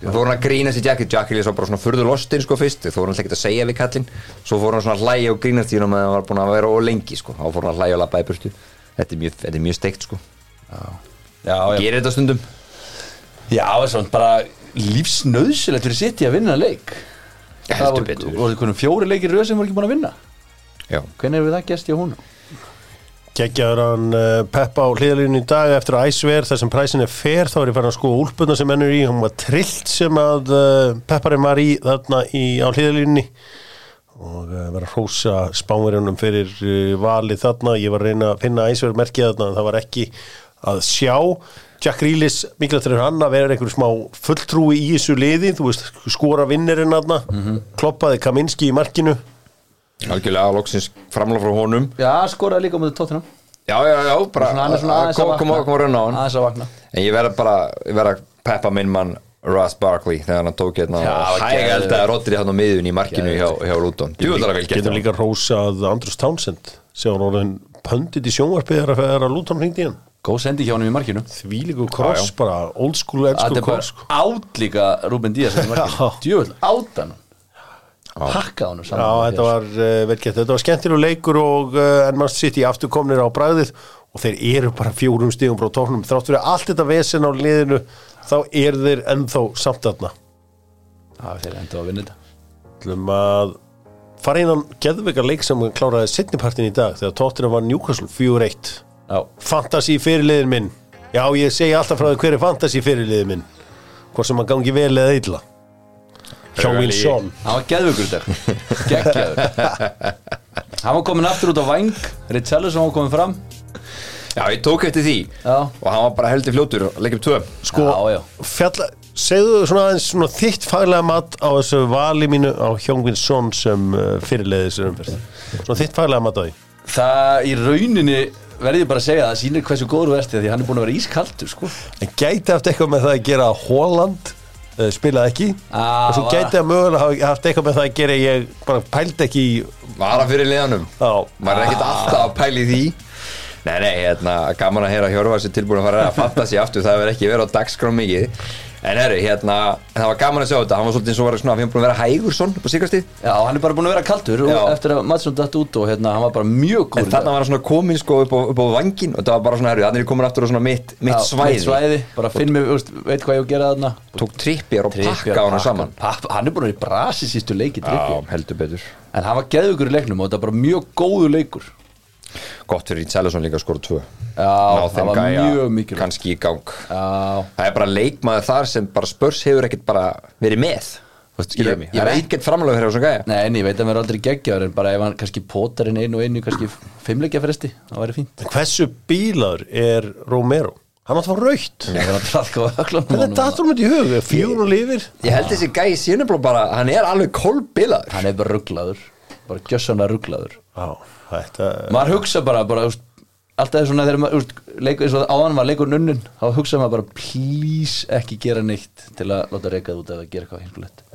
þú voru hann að grínast í Jack Jack Grealish var bara svona furðu lostinn sko fyrst. Þú voru hann ekkert að segja við kallinn. Svo fór hann svona að hlæja og grínast í hann meðan hann var búin að vera og lengi sko. Þá fór hann að hlæja og labba í burtu. Þetta er mjög, er mjög steikt sko. Já, já, gerir þetta stundum. Já, það er svona bara lífsnöðsilegt fyrir City að vinna leik. Það voru, voru fjóri leikir röð sem voru ekki búin að vinna? Já. Hvernig hefur það gæst í hún? Geggjaður hann uh, Peppa á hliðalínu í dag eftir að æsver þar sem præsin er fer þá er ég farin að skoða úlpuna sem ennur í. Hún var trillt sem að uh, Pepparinn var í þarna í, á hliðalínunni og uh, var að hrósa spánverjunum fyrir valið þarna. Ég var að reyna að finna æsver merkið þarna en það var ekki að sjá. Jack Reelis, mikilvægt fyrir hann að vera einhverju smá fulltrúi í þessu liði. Þú veist, skora vinnirinn þarna. Kloppaði Kaminski í markinu algjörlega loksins framlega frá honum. Já, skoraði líka með tóttina já já já bara Svona, hann er svona aðeins að kom, kom, vakna. kom að raun á hann. Aðeins að vakna. En ég verð bara, ég verð að peppa minn mann Ross Barkley þegar hann tók hérna Já, og hæg geðveikt. eldaði Rodri hann á miðun í markinu hjá, hjá Luton. Getum líka rósað Andrus Townsend sem var orðin pöndit í sjónvarpið þegar að- þegar að Luton hringdi í hann. Góð sendi hjá hann í markinu. Því líku kross Já, já. bara old school Þetta ennsku er bara sko. át líka Ruben Díaz í markinu Djöfull, át hann hann þetta var uh, vel gett, þetta var skemmtilegur leikur og uh, en mann sitt í afturkomnir á bragðið og þeir eru bara fjórum stígum frá tóknum, þrátt fyrir allt þetta vesen á liðinu, þá eru þeir ennþá samt þarna. Já, þeir endur að vinna þetta. Fara innan geðveikar leik sem kláraði setnipartin í dag þegar tóttina var Newcastle 4-1 Já, Fantasí fyrirliðin minn. Já, ég segi alltaf frá því hver er fantasí fyrirliðin minn. Hvort sem að gangi vel eða illa Hjómin Son hann var geðvökur í dag. Geggjaður. Hann var komin aftur út á væng. Richarlison var komin fram. Já, ég tók eftir því. Já. og hann var bara heldur fljótur leikjum tvö. Sko, Já, já. fjalla, segðu svona aðeins svona þitt faglega mat á þessu vali mínu á Hjóngvin Son sem uh, fyrirleiði þessu umferð. Svona þitt faglega mat á því. Það í rauninni verði ég bara að segja að það sýnir hversu góður þú ert því að hann er búin að vera ískaldur sko. En gæti haft eitthvað með það að gera að Holland spilaði ekki. Ah, og svo gæti að mögulega hafa haft eitthvað með það að gera ég bara pældi ekki í Vara fyrir liðanum. Já, maður er ekkert alltaf að pæli því? Nei, nei, hérna, gaman að heyra Hjörvar sér tilbúin að fara að fatta sér aftur. Það verður ekki verið á dagskrá mikið en herru, hérna, það var gaman að sjá þetta. Hann var svolítið eins og var svona, við erum búin að vera hægur svona upp á síkastíð, Já, hann er bara búin að vera kaldur Já. og eftir að Madsson datt út og hérna, hann var bara mjög góður en þarna var hann svona komin sko upp á, upp á vangin og það var bara svona, herru, þannig er ég komin aftur á svona mitt, mitt Já, svæði, mitt svæði bara finn mig, veit hvað ég á að gera þarna. tók trippjar og Trippier, pakka pakka. saman. Papp- hann er búin að vera í brasi sístu leiki Já, Trippier. heldur betur. En hann var geðugur í leiknum og þetta var bara mjög góður leikur gott fyrir Rítsælusson líka að skora tvö. Já, ná það þeim var gæja mjög mikilvægt. kannski í gang. Já, það er bara leikmaður þar sem bara spörs hefur ekkert bara verið með. Þú veist, skilur Ég- mig, ég það er veit- ekkert framlega fyrir þessum gæja. Nei, en ég veit að hann verður aldrei geggjaður en bara ef hann kannski potar inn einu og einu kannski fimmleikja fresti, það væri fínt. En hversu bílar er Romero? Hann átt að fá raukt Það er hann í hug? Fjögur og lifir? Ég held þessi gæi síðan bara, bara hann er alveg kolbilaður. Hann er bara rugglaður bara gjössanlega rugglaður Já, þetta maður hugsa bara, bara úst, alltaf er svona þegar maður úst, leikur, eins og áðan var leikur nunnun þá hugsa maður bara please ekki gera neitt til að láta reykað út eða gera eitthvað hinskulegt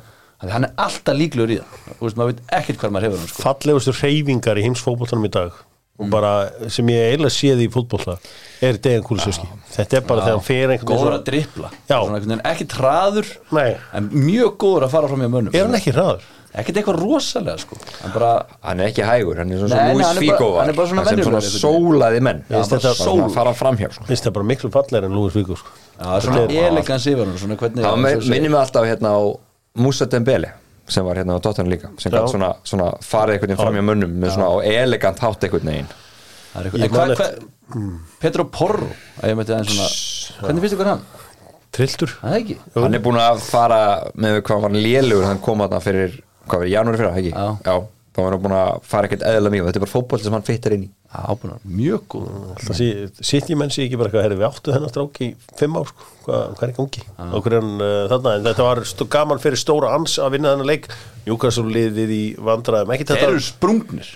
hann er alltaf líklegur í það Úst, maður veit ekkert hvað maður hefur hann sko. fallegustu reyfingar í heimsfótboltanum í dag og bara sem ég eiginlega séð í fótbolta er Dejan Kulisevski þetta er bara þegar hann fer einhvern góður veginn að drippla Já. Ekki traður Nei. en mjög góður að fara fram í mönnum er hann ekki hraður? Ekkert eitthvað rosalega sko. hann bara hann er ekki hægur, hann er svona Nei, Luis hann er bara- Figo var hann er bara svona sem svona sólaði menn Já, þetta- svona fara framhjá sko. finnst það bara miklu fallegri en Lúis Víkur sko. Já, svona elegans yfir hann það minnir mig alltaf hérna á Musa Dembele sem var hérna á Tottenham líka sem Já. gætt svona, svona farið einhvern veginn framhjá mönnum með svona á elegant hátt einhvern veginn Það er Petro Porro hvernig finnst ykkur hann? trilltur Það er ekki hann er búin að fara með hvað var lélugur hann kom að fyrir, hvað í janúri fyrir ekki? Já. þá var hann búin að fara ekkert eðla mjög þetta er bara fótboll sem hann fittar inn í. Ábúnar, mjög góð sitt ég menn sig ekki bara eitthvað herri, við áttu þennan strák í fimm ár sko. hvað, hvað er gangi? Og hvernig hann uh, þarna. En þetta var stó, gaman fyrir stóra ans að vinna þennan leik. Newcastle liðið í vandræðum. Ekki þeir þetta eru sprungnir.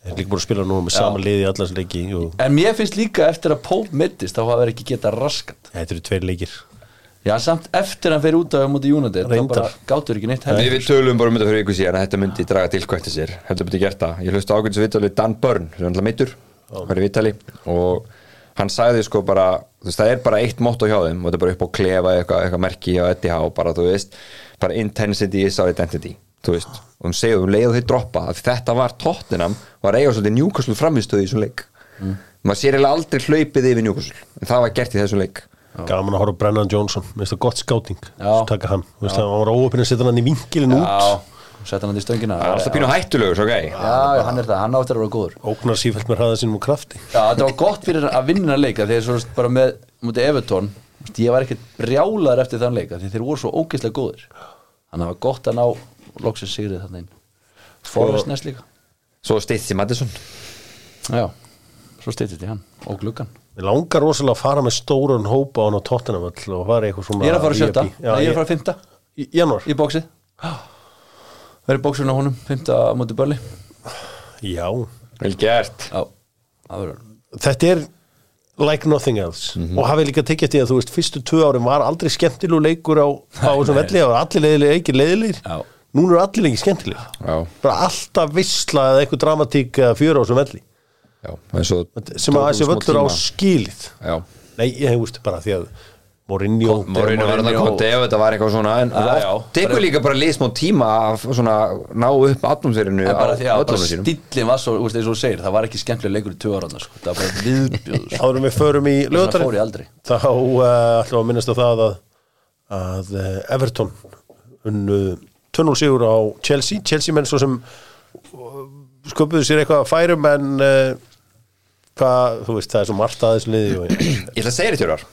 Er líka búin að spila nú með sama liði í allars leiki en mér finnst líka eftir að Pope mittist þá hafa þeir ekki getað raskat þetta eru tveir leikir já, samt eftir að hann fer út af mútið United þá bara gátur ekki neitt Við, við tölum bara um þetta fyrir ykkur síðan að þetta myndi draga tilkvætti sér, heldur myndi gert það. Ég hlusti ákveðins viðtalið Dan Byrne sem er alltaf mittur, var í viðtali. Og hann sagði sko bara þú veist, það er bara eitt motto hjá þeim. Og þetta er bara upp á klefa eitthvað, eitthvað merki á ETH og bara þú veist, bara intensity is our identity þú veist, og um segju, um leiðu þeir droppa að þetta var Tottenham var eiga svolítið njúkaslu framistöðu í þessum leik. Maður sér eiginlega aldrei hlaupið yfir njúkaslu en það var gert í þessum leik gaman að horfa Brennan Johnson. Minnst það gott skáting Já. taka hann, Þú veist, hann var óöpinn að setja hann í vinkilin út. Já, sett hann í stöngina. Það er alltaf pínu hættulegur, svo gæi já, já, hann er það, hann áttur að vera góður. Ógnar sífælt með hraða sínum og krafti. Já, þetta var gott fyrir að vinna leika þegar svo bara með mútið Evertón ég var ekkert brjálaður eftir þann leika því þeir voru svo ógeðslega góðir. Þannig að það var gott að ná loksins sigrið þarna inn. Forrest næst líka. svo stýtti Mattisson Já, svo stýttist ég hann og gluggan Mér langar rosalega að fara með stórun hópa á hann á Tottenham öll og fara eitthvað svona Ég er að fara að sjötta, VIP. Já, ég er að fara að fymta Í janúar? í bóksið verið bóksinu á honum, fymta á mútið börli Já, vel gert. Já, það verður. Þetta er like nothing else. Og hafið líka tekið eftir að þú veist fyrstu tvö árin var aldrei skemmtilegu leikur á, á [laughs] þessum velli. Og allir leiðilega ekki leiðilegir. Já. núna eru allir ekki skemmtilegir. Já, bara alltaf vissla eða eitthvað dramatík eða fjöra á þessum velli já, eins og sem að þessi völlur á skilið. Já. Nei, ég hef veist bara því að Mourinho Mourinho var þetta Mourinho- konti ef þetta var eitthvað svona en það tekur líka bara liðsmá tíma að svona ná upp En bara því að stíllin var svo, veist, eins og þú segir, það var ekki skemmtilega leikur í ára sko. það var bara [laughs] sko. áður en við förum í aldrei. þá uh, ætlum við að minnast á það að, að uh, Everton unnu 2-0 sigur á Chelsea. Chelsea menn svo sem uh, sköpuðu sér eitthvað að færum en uh, hvað, þú veist, það er svo margt að þessu liði og Ég ætla að segja þetta Jórar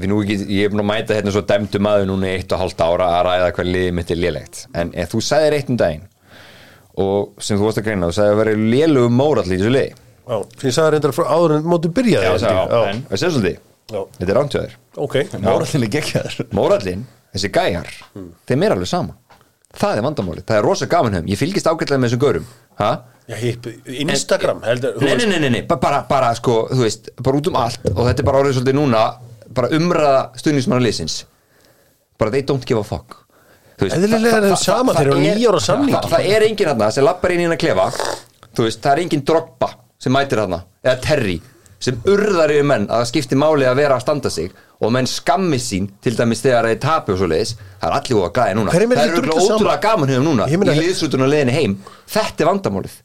Því nú ekki, ég er búin að mæta hérna svo dæmdu maður núna eitt og hálft ára að ræða hvað liðið mitt er lélegt. En þú sagðir eitt um daginn og sem þú varst að greina, þú sagði að vera lélugum mórall í þessu liði. Já, ég sagði reyndar frá áður en mótu byrjaði Já, sagði, en það séu svolítið. Þetta er rántjöður ok, Mórallinni geggjaður. Mórallin, þessi gæjar þeim er alveg sama það er vandamáli, það er rosa gaman hefum ég fylgist ágætlega með þessum görum. Ha? Já, Instagram heldur nei, nei, nei, nei, nei, ba- bara, bara sko, þú veist, bara út um allt. Og þetta er bara orðið svolítið núna bara umræða stuðnismanna liðsins. Bara they don't give a fuck. Eðlilega er það- það- sama, það eru á er- níu ára samningi. það, það er enginn þarna sem lappar inn í hérna klefa. Þú veist, það er enginn droppa sem mætir þarna, eða terri sem urðar yfir menn að skipti máli að vera að standa sig og menn skammi sín til dæmis þegar það er tapi og svo leiðis það er allir góða gæði núna. Það er sama? ótrúlega gaman hefur núna í liðsrútuna leiðinni heim. Þetta er vandamálið.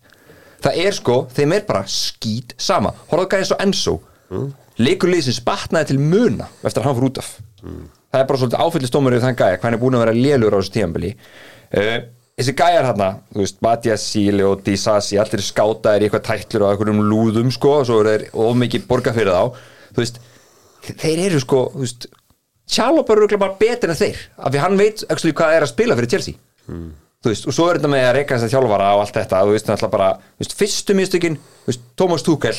Það er sko, þeim er bara skít sama. Horfðu gæði svo Enzo. Mm. leikur liðsins batnaði til muna eftir að hann fór út af. Það er bara svolítið áfyllistómur yfir þann gæja hvað hann er búin að vera lélur á þessu tíðanbili uh, þessi gæjar hérna þú veist, Mattias Síli og Disasi allir skátaðir í eitthvað tætlur og einhverjum lúðum sko, og svo er þeir of mikið borga fyrir þá. Þú veist, þeir eru sko þú veist, Sjálf bara örugglega bara betur en þeir af því hann veit actually hvað er að spila fyrir Chelsea. Þú veist, og svo er þetta með að reyka þess að þjálfara og allt þetta, þú veist, náttúrulega bara þú veist, fyrstu mistökin, þú veist, Thomas Tuchel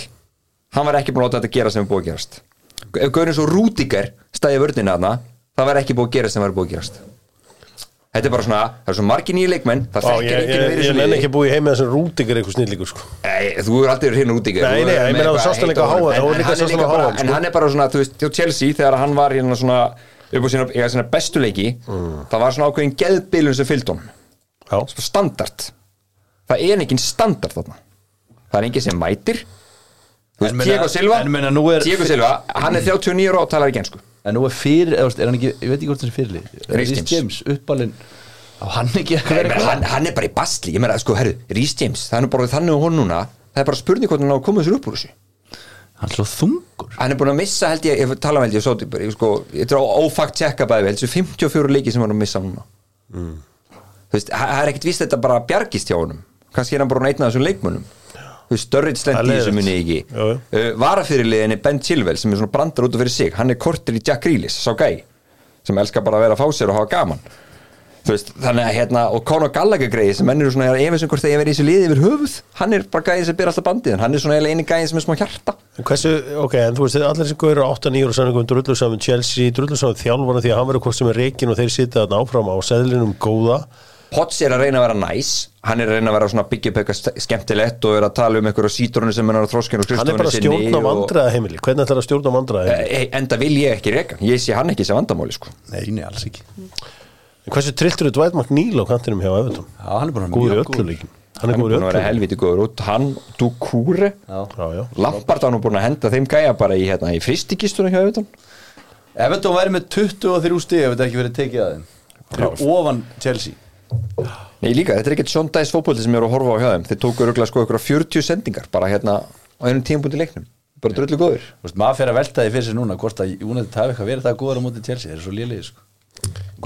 hann var ekki búin að láta þetta gera sem er búið að gerast. Ef Gaurin svo Rúdiger stæði vörnina þarna, það var ekki búið að gera sem var búið að gerast þetta er bara svona, það er svo margir nýja leikmenn það þekkir ég, enginn ég, verið ég svo nenni liði ekki að búi heima þessum rútingur eitthvað snillíkur sko. Nei, þú er aldrei verið hinn Rúdiger Nei, þú nei, ég með meina, þú eitthvað sást hann. HM, þá En- hann sást er líka bara- HM, En sko. hann er bara svona, þú veist, hjá Chelsea þegar hann var hérna svona upp á sína, eiga sína bestu leiki Mm. það var svona ákveðin geðbilun sem fylgd honum Já, Svo standard það er engin standard þarna það er engin sem mætir Þú Diego Silva en meina, nú er- Diego Silva, hann er 39 ára og talar ekki ensku En nú er fyrir, eða, er hann ekki, ég veit ekki hvort það er fyrirlið Rhys James. James, uppalinn? Á hann ekki að Nei, vera menn, hann, hann er bara í bastli, ég meina, sko, herru, Rhys James það er nú bara þannig og hún núna. Það er bara spurning hvort hann á að koma sér upp úr þessu. Hann er svo þungur. Hann er búin að missa held ég, ég tala um held ég, svo, ég, sko, ég er á ófakt tjekka bæði held þessu 54 leiki sem hann er að missa núna. Þú veist, það er ekkert víst þetta bara bjargist hjá honum. Kannski er hann bara einn af þessum leikmönnum þú veist, er slendi leiðinlegt. muni ekki uh, varafyrirliðinni Ben Chilwell sem er svona brandar út af fyrir sig hann er kortur í Jack Grealish, sá gæ sem elskar bara að vera að fá sér og hafa gaman. Þú veist, þannig að hérna og Conor Gallagher greið sem menn eru svona ef sem hvort þegar ég verið í þessu liði yfir höfuð hann er bara gæði sem ber alltaf bandið hann er svona eini gæði sem er smá hjarta. Hversu, ok, en þú veist, allir sem góður á 8-9 ára sanningum drullu saman Chelsea, drullu saman þjálfana því að hann verður hvort sem er reikin og þeir sitja þarna áfram á seðlinum góða Potts er að reyna að vera næs. Hann er að reyna að vera svona byggja upp eitthvað skemmtilegt og er að tala um einhverju sítrunu sem hann er á þróskinu og Hann er bara að stjórna vandræða heimili Hvernig ætlar að stjórna vandræða heimili? e, enda vil ég ekki reka, ég sé hann ekki sem vandamáli sko. Nei, nei, alls ekki. Hversu trilltur er Dwight McNeil á kantinum hjá Evertón? Já, hann er bara Góður í mjög öllu leikin Hann er búin að vera helviti góður út. Hann. Já, já Lampard hann er búin að henda þeim gæja bara í, hérna, í fristikistunum hjá Evertón Everton væri með 23 stig ef þetta ekki verið tekið að þeim. Þeir eru ofan Chelsea Nei líka, þetta er ekkert Sean Dice fótbolti sem ég er að horfa á hjá þeim. Þeir tóku örgulega sko ykkur 40 sendingar bara hérna á einum tímpúndi leiknum. Bara dröllu góður Þú veist, maður fer að velta því fyrir sig núna hvort að United hafi eitthvað verið það góður á móti Chelsea. Þeir eru svo lélegi sko.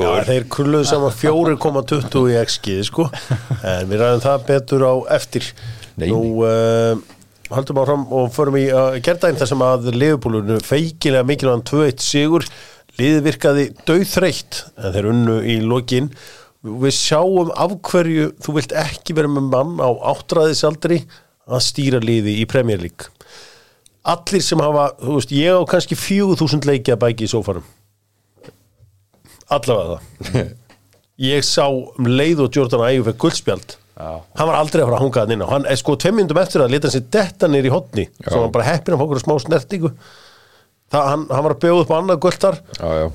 Já, þeir kulluðu saman 4,20 í XG sko. [laughs] En við ræðum það betur á eftir. Nei, Nú uh, haldum áfram og förum í uh, gerðdæn þar sem að Liverpoolunu feikilega mikilvægum 2-1 sigur. Liðið virkaði dauðþreytt en þeir unnu í lokin við sjáum af hverju þú vilt ekki vera með mann á áttræðisaldri að stýra liði í Premier League. Allir sem hafa, þú veist, ég á kannski 4000 leiki að bæki í sófarum allavega það. [laughs] Ég sá um leið og Jordan Ægjum fyrir guldspjald. Hann var aldrei að fara að hunga hann inn á. Hann er sko tveim myndum eftir að leta hann sér detta nýr í hotni svo hann bara heppin að fá okkur smá snertingu. Það, hann, hann var að bjóða upp á annað guldar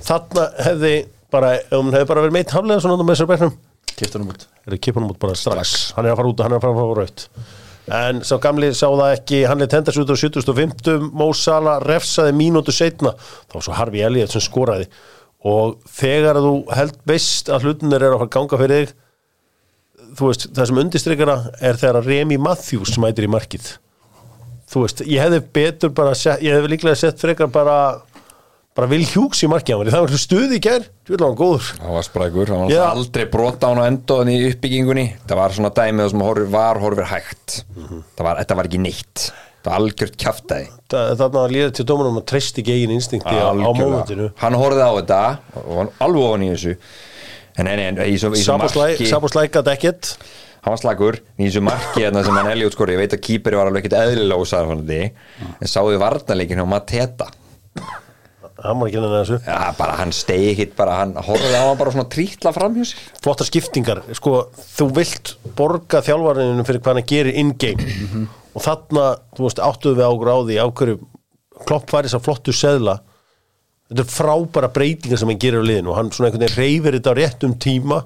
þarna hefði bara hann hefði bara verið meitt haflega svona með þessar bernum Kipta hann út. Er það kipunum út bara strax. hann er að fara út, hann er að fara að fara raut en sá gamli sá það ekki hann er tendast út á 75 Mó Sala refsaði mínútu setna þá svo Harfi Elliot sem skoraði. Og þegar þú held veist að hlutinir er að fara að ganga fyrir þig þú veist, það sem undistrykara er þegar Remi Matthews mætir í markið. Þú veist, ég hefði betur bara ég hefði líklega sett frekar bara bara vil hjúks í markið á mér, það var stuði í gær, þú vil hann góður. Hann var sprækur, hann var yeah. aldrei brota án á endaðan í uppbyggingunni. Það var svona dæmið sem horf, var horfir hægt. Það var, þetta var ekki neitt. Það var algjört kjaftaði Þa- þarna líður til dómunum að treyst ekki eigin instinkti á, á mómentinu. Hann horfði á þetta og var alveg ofan í þessu. En nei, en í í svo marki Saboslæk að ekkert hann var slagur í þessu marki hérna sem hann Elliot skori ég veit að kýperi var alveg ekkert eðlilega ósæðan en sáðu varnarleikin hjá Mateta hann var ekki henni þessu. Já, bara hann stegi ekkit bara, hann horfði á hann bara svona trítla fram hjá sér. Flottar skiptingar, sko, þú vilt borga þjálfarinu fyrir hvað hann gerir in-game. Og þarna, þú veist, áttuðu við águr á því á hverju klopp færi þess að flottu seðla. Þetta er frábæra breytingar sem hann gerir á liðinu og hann svona einhvern veginn reyfir þetta á réttum tíma.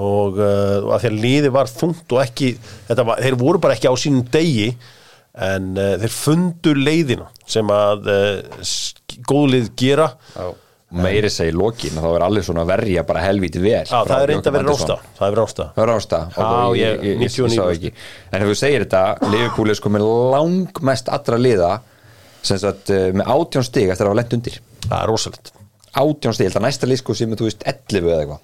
Og uh, að því að liði var þungt og ekki, var, þeir voru bara ekki á sínum degi. En uh, þeir fundu leiðina sem að uh, góðlið gera. Meiri segi lokin, þá er allir svona verja bara helviti vel Já, það er reynda að vera rásta það er rásta Það er rásta Já, ég- 99%. En ef þú segir þetta, Liverpool er sko með langmest allra liða sem sagt eh, með átjón stig eftir að hafa lent undir. Það er rosalegt. Átjón stig, ég að næsta lið sko sem er, þú veist 11 eða eitthvað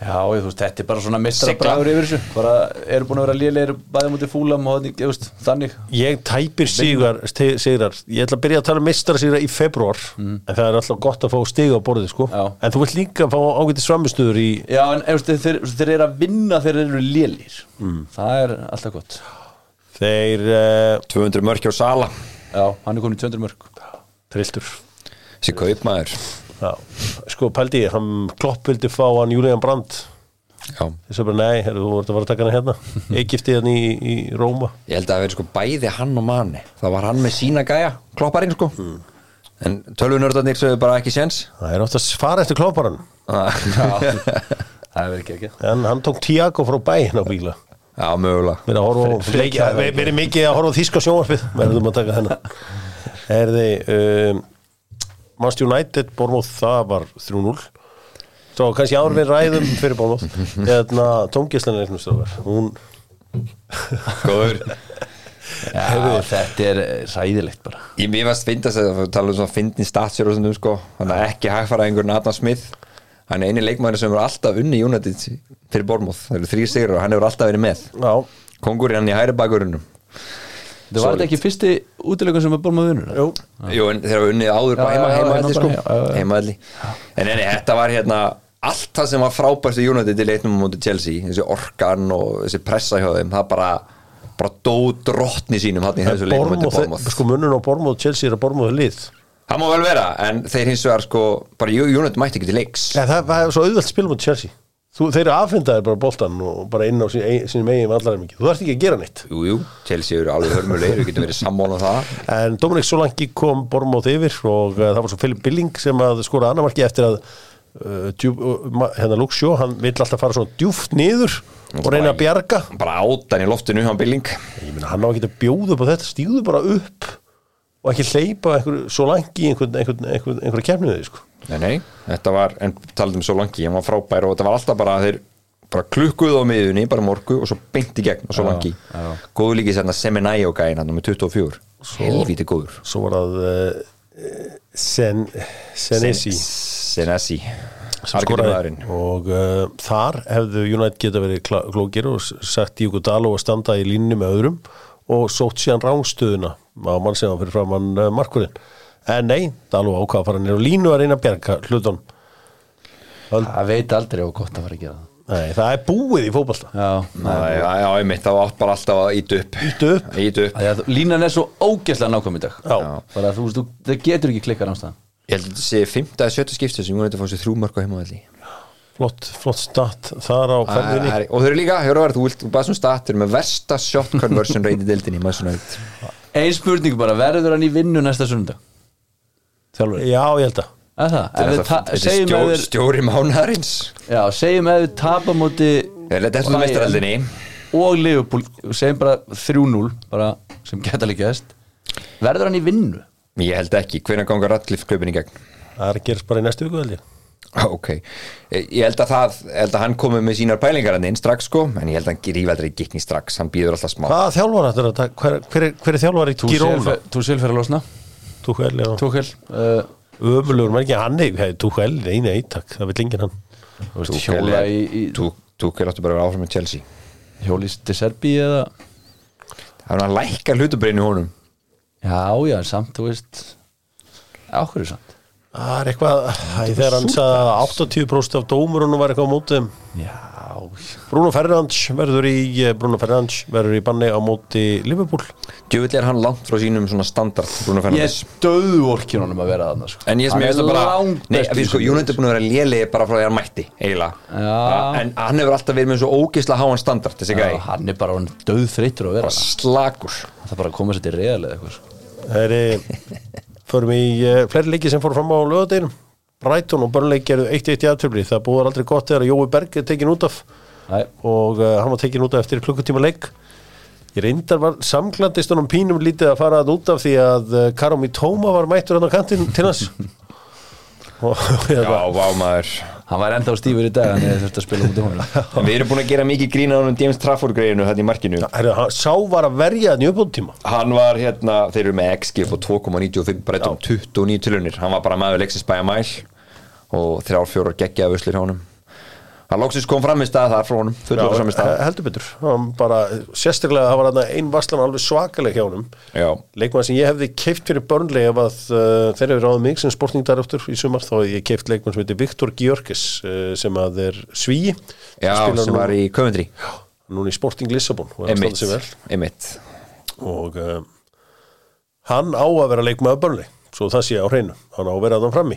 Já, ég, þú veist, þetta er bara svona mistarabragur yfir þessu. Bara eru búin að vera lélegir bæði mútið fúlam og ég veist, þannig. Ég tæpir sigar, sti- sigrar. Ég ætla að byrja að tala um mistara sigra í februar en það er alltaf gott að fá stiga á borðið sko. Já. en þú vilt líka fá ágætis framistuður í Já, en ég veist, þeir, þeir eru að vinna þeir eru lélegir. Það er alltaf gott. Þeir uh, 200 mörk hjá Sala. Já, hann er komin í 200 mörg triltur þessi kaupmaður Já. sko pældi ég, hann klopp vildi fá hann Julian Brandt. Já. þess að bara nei, herru, þú voru að fara að taka hann hérna. Egipti hann í, í Róma. Ég held að það veri sko bæði hann og manni það var hann með sína gæja, klopparinn sko. En tölvunördarnir sögðu bara ekki séns. Það er oft að fara eftir klopparan [laughs] Það er verið ekki ekki. En hann tók Tiago frá bæinn á bíla. Já, mögulega. Verið að horfa á Fre- leiki- frekar ve- verið mikið að horfa á þýska sjónvarpið. Verðum að taka hennar Herði um, Manchester United Bormóð það var 3-0 Svo kannski áður við ræðum fyrir Bormóð [laughs] Hérna Tóngislan er eitthvað hún Góður. [laughs] Já, þetta er ræðilegt bara. Ég mér varst fyndast að tala um svona fyndin statsjör og svona sko. Þannig að ekki hægfara einhver Nathan Smith hann er eini leikmæður sem hefur alltaf unni United fyrir Bormóð, það eru þrý sigur og hann hefur alltaf verið með. Já, Kongurinn hann í hæri bakurinnum Það var þetta ekki fyrsti útilegun sem var bór með vinnur jú. Jú, en þeir hafa unnið áður bara heima, já, heima já, allir bara sko. heima, já, já. heima allir en enni, þetta var hérna allt það sem var frábært í United í leiknum á móti Chelsea, þessi orkan og þessi pressa hjá þeim, það bara bara dó drottni sínum hann í þessu leikum móti Bormóð, sko munnun á Bormóð Chelsea er að Bormóð er lið. Það má vel vera, en þeir hins vegar sko bara United mætti ekki til leiks. Ja, það, er svo auðvelt spil mot Chelsea Þú, þeir eru aðfindaðir bara boltan og bara inn á sín, sínum eigin vallar mikið þú þarft ekki að gera neitt. Jú, jú, Chelsea eru alveg hörmulegir, við getum verið sammála um það. En Dominik Solanki kom Bormóð yfir og uh, það var svo Philip Billing sem að skora annamarki eftir að uh, djúp, uh, hérna Shaw, hann vill alltaf fara svona djúft niður og reyna að bjarga. Bara átan í loftinu, hann Billing. Ég meina hann á ekki að bjóða upp á þetta stíðu bara upp og ekki hleypa einhver Solanki í einhvern, einhvern, einhvern, einhverja kemniði sko. Nei, nei, þetta var, en talaðum svo langi, hann var frábær og þetta var alltaf bara þeir bara klukkuð á miðunni, bara morgu og svo beint í gegn og svo langi góðu líki sérna Semenæjó gæinn hann með 24, helvíti góður. svo var það uh, Sen, Senesi. Senesi. Sem og uh, þar hefðu United geta verið klókir og sagt Díko Dalo að standa í línni með öðrum og sótt síðan rángstöðuna á mann sem var fyrir framann uh, markurinn. En nei, Dalo ákvað að fara nýr og línu að reyna að bjarga hlutum Það veit aldrei og gott að fara að gera það. Nei, það er búið í fótballta Já, Já, já, já, einmitt, þá átt bara alltaf að íta upp. Upp. Íta upp. Það er að línan er svo ógeðslega nákvæm í dag. Já. Bara að þú veist, þú- það getur ekki klikkað námstæðan Ég held að þetta sé fymta eða sjötta skipti sem United fá sér þrjú mörg á heimavalli flott, flott start þar á ferðinni. Og þeir eru líka, hjóru var, þú vilt, bara sem statir með versta shot conversion reyndi dildinni, maður svona veit Ein spurning bara, verður hann í vinnu næsta sundag? Þjálfur já, ég held að. Er Þetta er Segjum stjó, að við stjóri mánaðarins. Já, segjum að við tapa móti Þeir leta eftir Bayern meistaraldinni og Liverpool segjum bara 3-0 bara sem geta líka þess verður hann í vinnu? Ég held ekki, hvenær ganga Radcliffe kaupin í gegn? Það er að gerast bara í næstu viku held ég. Ah, Ok, Eh, ég held að það ég held að hann komi með sínar pælingar hann inn strax sko, en ég held að hann gríf aldrei gikni strax hann býður alltaf smá. Hvaða þjálfar þetta er taka? Hver, hver, er- hver er þjálfar í Girona? Túsil fyrir að losna. Tuchel, já. Túkel uh, ömulugur, maður ekki hann er Tuchel, nei, nei, takk, það vil enginn hann. Hjóla í, í Túkel áttu bara að vera áfram með Chelsea. Hjólís til Serbi eða? Það er hann að lækka hlutabreinu honum. Já, já, samt, þú veist. Áhverju samt Það er eitthvað, þegar hann sagði að 80% af dómurunum var eitthvað á já, Bruno Ferrands verður í eh, Bruno Ferrands verður í banni á móti Liverpool Djöfull er hann langt frá sínum svona standard Bruno Ég Fernandes er döðu orkin honum að vera þarna sko. En ég sem ég veist að bara sko. Jónund er búin að vera lélegi bara frá því að hann mætti eiginlega Já. En hann hefur alltaf verið með svo ógisla háan standard þessi gæi Hann er bara döð þreytur að vera slagur Það er bara að koma sér til eitthvað sko. Það er [laughs] förum í uh, fleiri leiki sem fór fram á lögadeginum Brighton og Burnley gerðu 1-1 í aðtöfli það búður aldrei gott þegar Jói Berg er tekin út af. Nei, og uh, hann var tekin út af eftir klukkutíma leik. Ég reyndar var samklandist honum pínum lítið að fara að út af því að uh, Karomi Tóma var mættur hann á kantinn til hans. [laughs] Og Já, ég bara, vá maður hann var enda á stífur í dag en þurfti að spila út í honum. [laughs] En við erum búin að gera mikið grína á hann James Trafford greinu þetta í markinu. Herri, hann, sá var að verja hann í uppbúðtíma Hann var hérna, þeir eru með XG og 2,95 breytt um 29 tilunir Hann var bara maður leiksins bæja mæl og þrjár fjórar geggja af uslir hjá honum Hann lóksins kom fram í stað þar frá honum fullur fram í stað he- heldur betur. Bara, sérstaklega það var hann ein varslan alveg svakaleg hjá honum. Já, leikmann sem ég hefði keift fyrir Burnley ef að uh, þeir eru ráðið mig sem sportingdaröftur í sumar þá ég keift leikmann sem heitir Viktor Gjörkes uh, sem að er svíi. Já sem var í Coventry. Núna í Sporting Lissabon vel. Emmitt og uh, hann á að vera leikmaður Burnley svo það sé á hreinu, hann á að vera þann frammi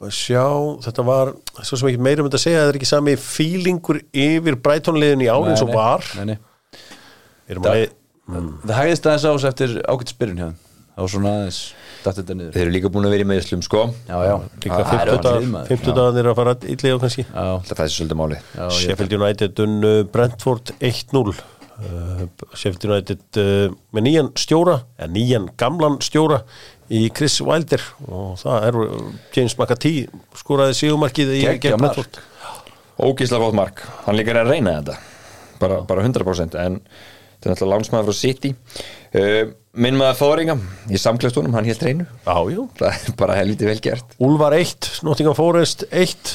og sjá, þetta var svo sem ekki meira um þetta að segja það er ekki sami fílingur yfir Brighton-liðin í ár eins og var. Nei, nei. Við erum að- Það hægist aðeins á þessu eftir ágætt spyrun hjá þeim. Það var svona aðeins dætt þetta niður. Þeir eru líka búin að vera í meðslum sko. Já, já, líka Það er öll lið, maður. 50 dagarnir að fara illega kannski. Já, Það er svolítið ég- Sheffield United unnu Brentford 1-0 uh, Sheffield United uh, með nýjan stjóra eða nýjan gamlan stjóra í Chris Wilder og það er uh, James McAtee skoraði sígumarkið í gegn. Brentford Ógísla fótt mark, hann líka er að reyna þetta. Bara, bara 100% en þetta er náttúrulega lánsmaður frá City. Uh, Minn maður fóringa í samklæstunum, hann hélt reynu Já, jú. Það er bara helviti vel gert. Úlfar 1, Nottingham Forest 1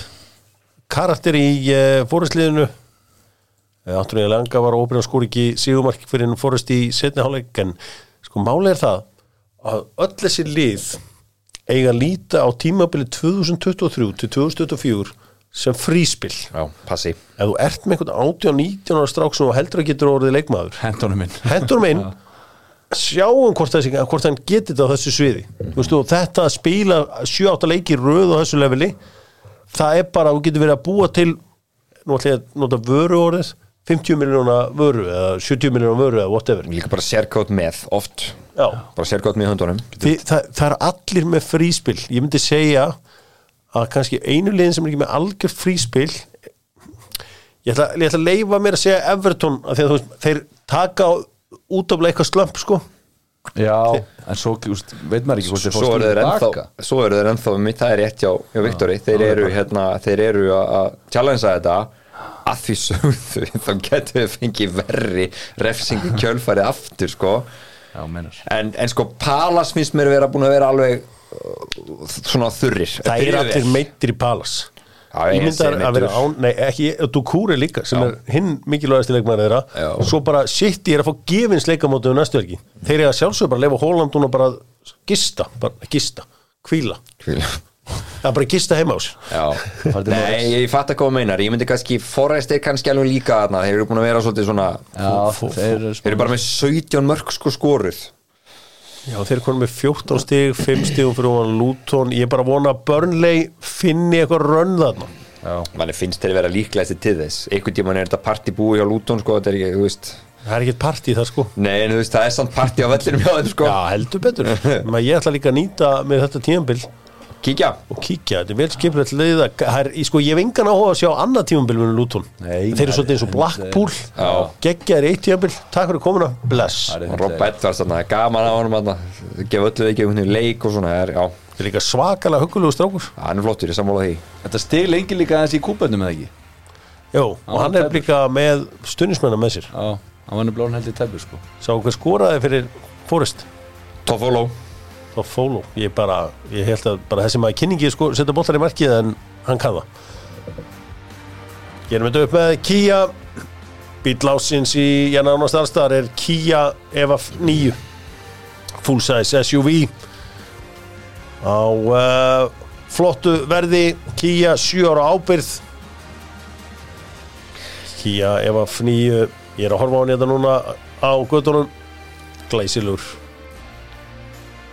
karakter í uh, Forestliðinu. Uh, Antonija Langa var óbyrðan skóri ekki sígumark fyrir Forest í setni hálfleik en sko máli er það að öll þessi lið eiga að líta á tímabili 2023 til 2024 sem fríspill Já, passi. Ef þú ert með einhvern 18-19 ára strák sem heldur að getur orðið leikmaður Hentunum minn. hendur minn [laughs] sjáum hvort, þessi, hvort hann geti þetta á þessu sviði. Veist, og þetta að spila 7-8 leiki í röð á þessu leveli. Það er bara, þú getur verið að búa til nú ætla ég að nota vöru orðið 50 miljóna vöru eða 70 miljóna vöru eða whatever. Líka bara sérkótt með, oft. Já. Bara sérkótt með höndunum. Þi, það, það er allir með fríspil. Ég myndi segja að kannski einu liðin sem er ekki með algjör fríspil ég ætla, ég ætla að leifa mér að segja Everton að því að þú veist, þeir taka út af leika slömp sko. Já, en svo úst, veit maður ekki hvort þeir þeir ennþá, baka. svo eru þeir ennþá mitt, það er rétt hjá, hjá Viktori. Þeir eru, hérna, þeir eru að- að challengea þetta að því sögðu [laughs] þá getur við fengið verri refsingu kjölfarið aftur sko. Já, meinar. En, en sko Palas finnst mér vera búin að vera alveg uh, svona þurrir. Það er allir meittir í palas. Já, ég ég myndi sé að vera án, nei ekki, Dukúri líka sem er hinn mikilvægasti leikmæri þeirra. Já. svo bara City er að fá gefins leikamótu næstu helgi, þeir eru að sjálfsög bara að lefa Hólandun og bara gista bara gista, kvíla það er bara að gista heima ás [laughs] nei, ég fatt að koma meinar. Ég myndi kannski, Forrest er kannski alveg líka þarna, þeir eru búin að vera svolítið svona Já, þeir eru þeir eru bara með 17 mörg sko skoruð. Já, þeir eru konum með 14 stig, 5 stigum fyrir hún Luton, ég er bara að vona að Burnley finni eitthvað rönn þarna. Já, manni finnst þeir vera líklegasti til þess. Einhvern tímann er þetta partí búi hjá Luton sko, þetta er ekki, þú veist. Það er ekkert partí það sko. Nei, en þú veist, það er samt partí á vellinum hjá þeim sko. Já, heldur betur, [laughs] ég ætla líka að nýta með þetta tímabil kíkja, og kíkja, þetta er vel skipilegt leið að, sko, ég hef engan áhuga að sjá annað tímabil með Luton, Nei, þeir eru svolítið eins og Blackpool, Já. geggjaðir eitt tímabil. Takk fyrir komuna, bless. Rob Edwards það er gaman á honum gefa öllu ekki einhvern veginn leik og svona, það er, já, þetta er líka svakalega huggulegu strákur. Hann er flottur, ég sammála því. Þetta stig lengi líka aðeins í kúböndum eða ekki? Jó, og hann er líka með stunismennar með sér. Já, hann var nefnilega held í tefur sko. Sá hver skoraði fyrir Forrest Toffolo, og Fólo, ég bara ég held að bara þessi maður kynningi sko, setja bollar í markið en hann kann það. Gerum þetta upp með Kia bíl ásins í Janna Ánast Allstar er Kia Eva 9 full size SUV á uh, flottu verði Kia 7 ára ábyrð Kia að fnýju ég er að horfa á hann hérna núna á göttunum glæsilur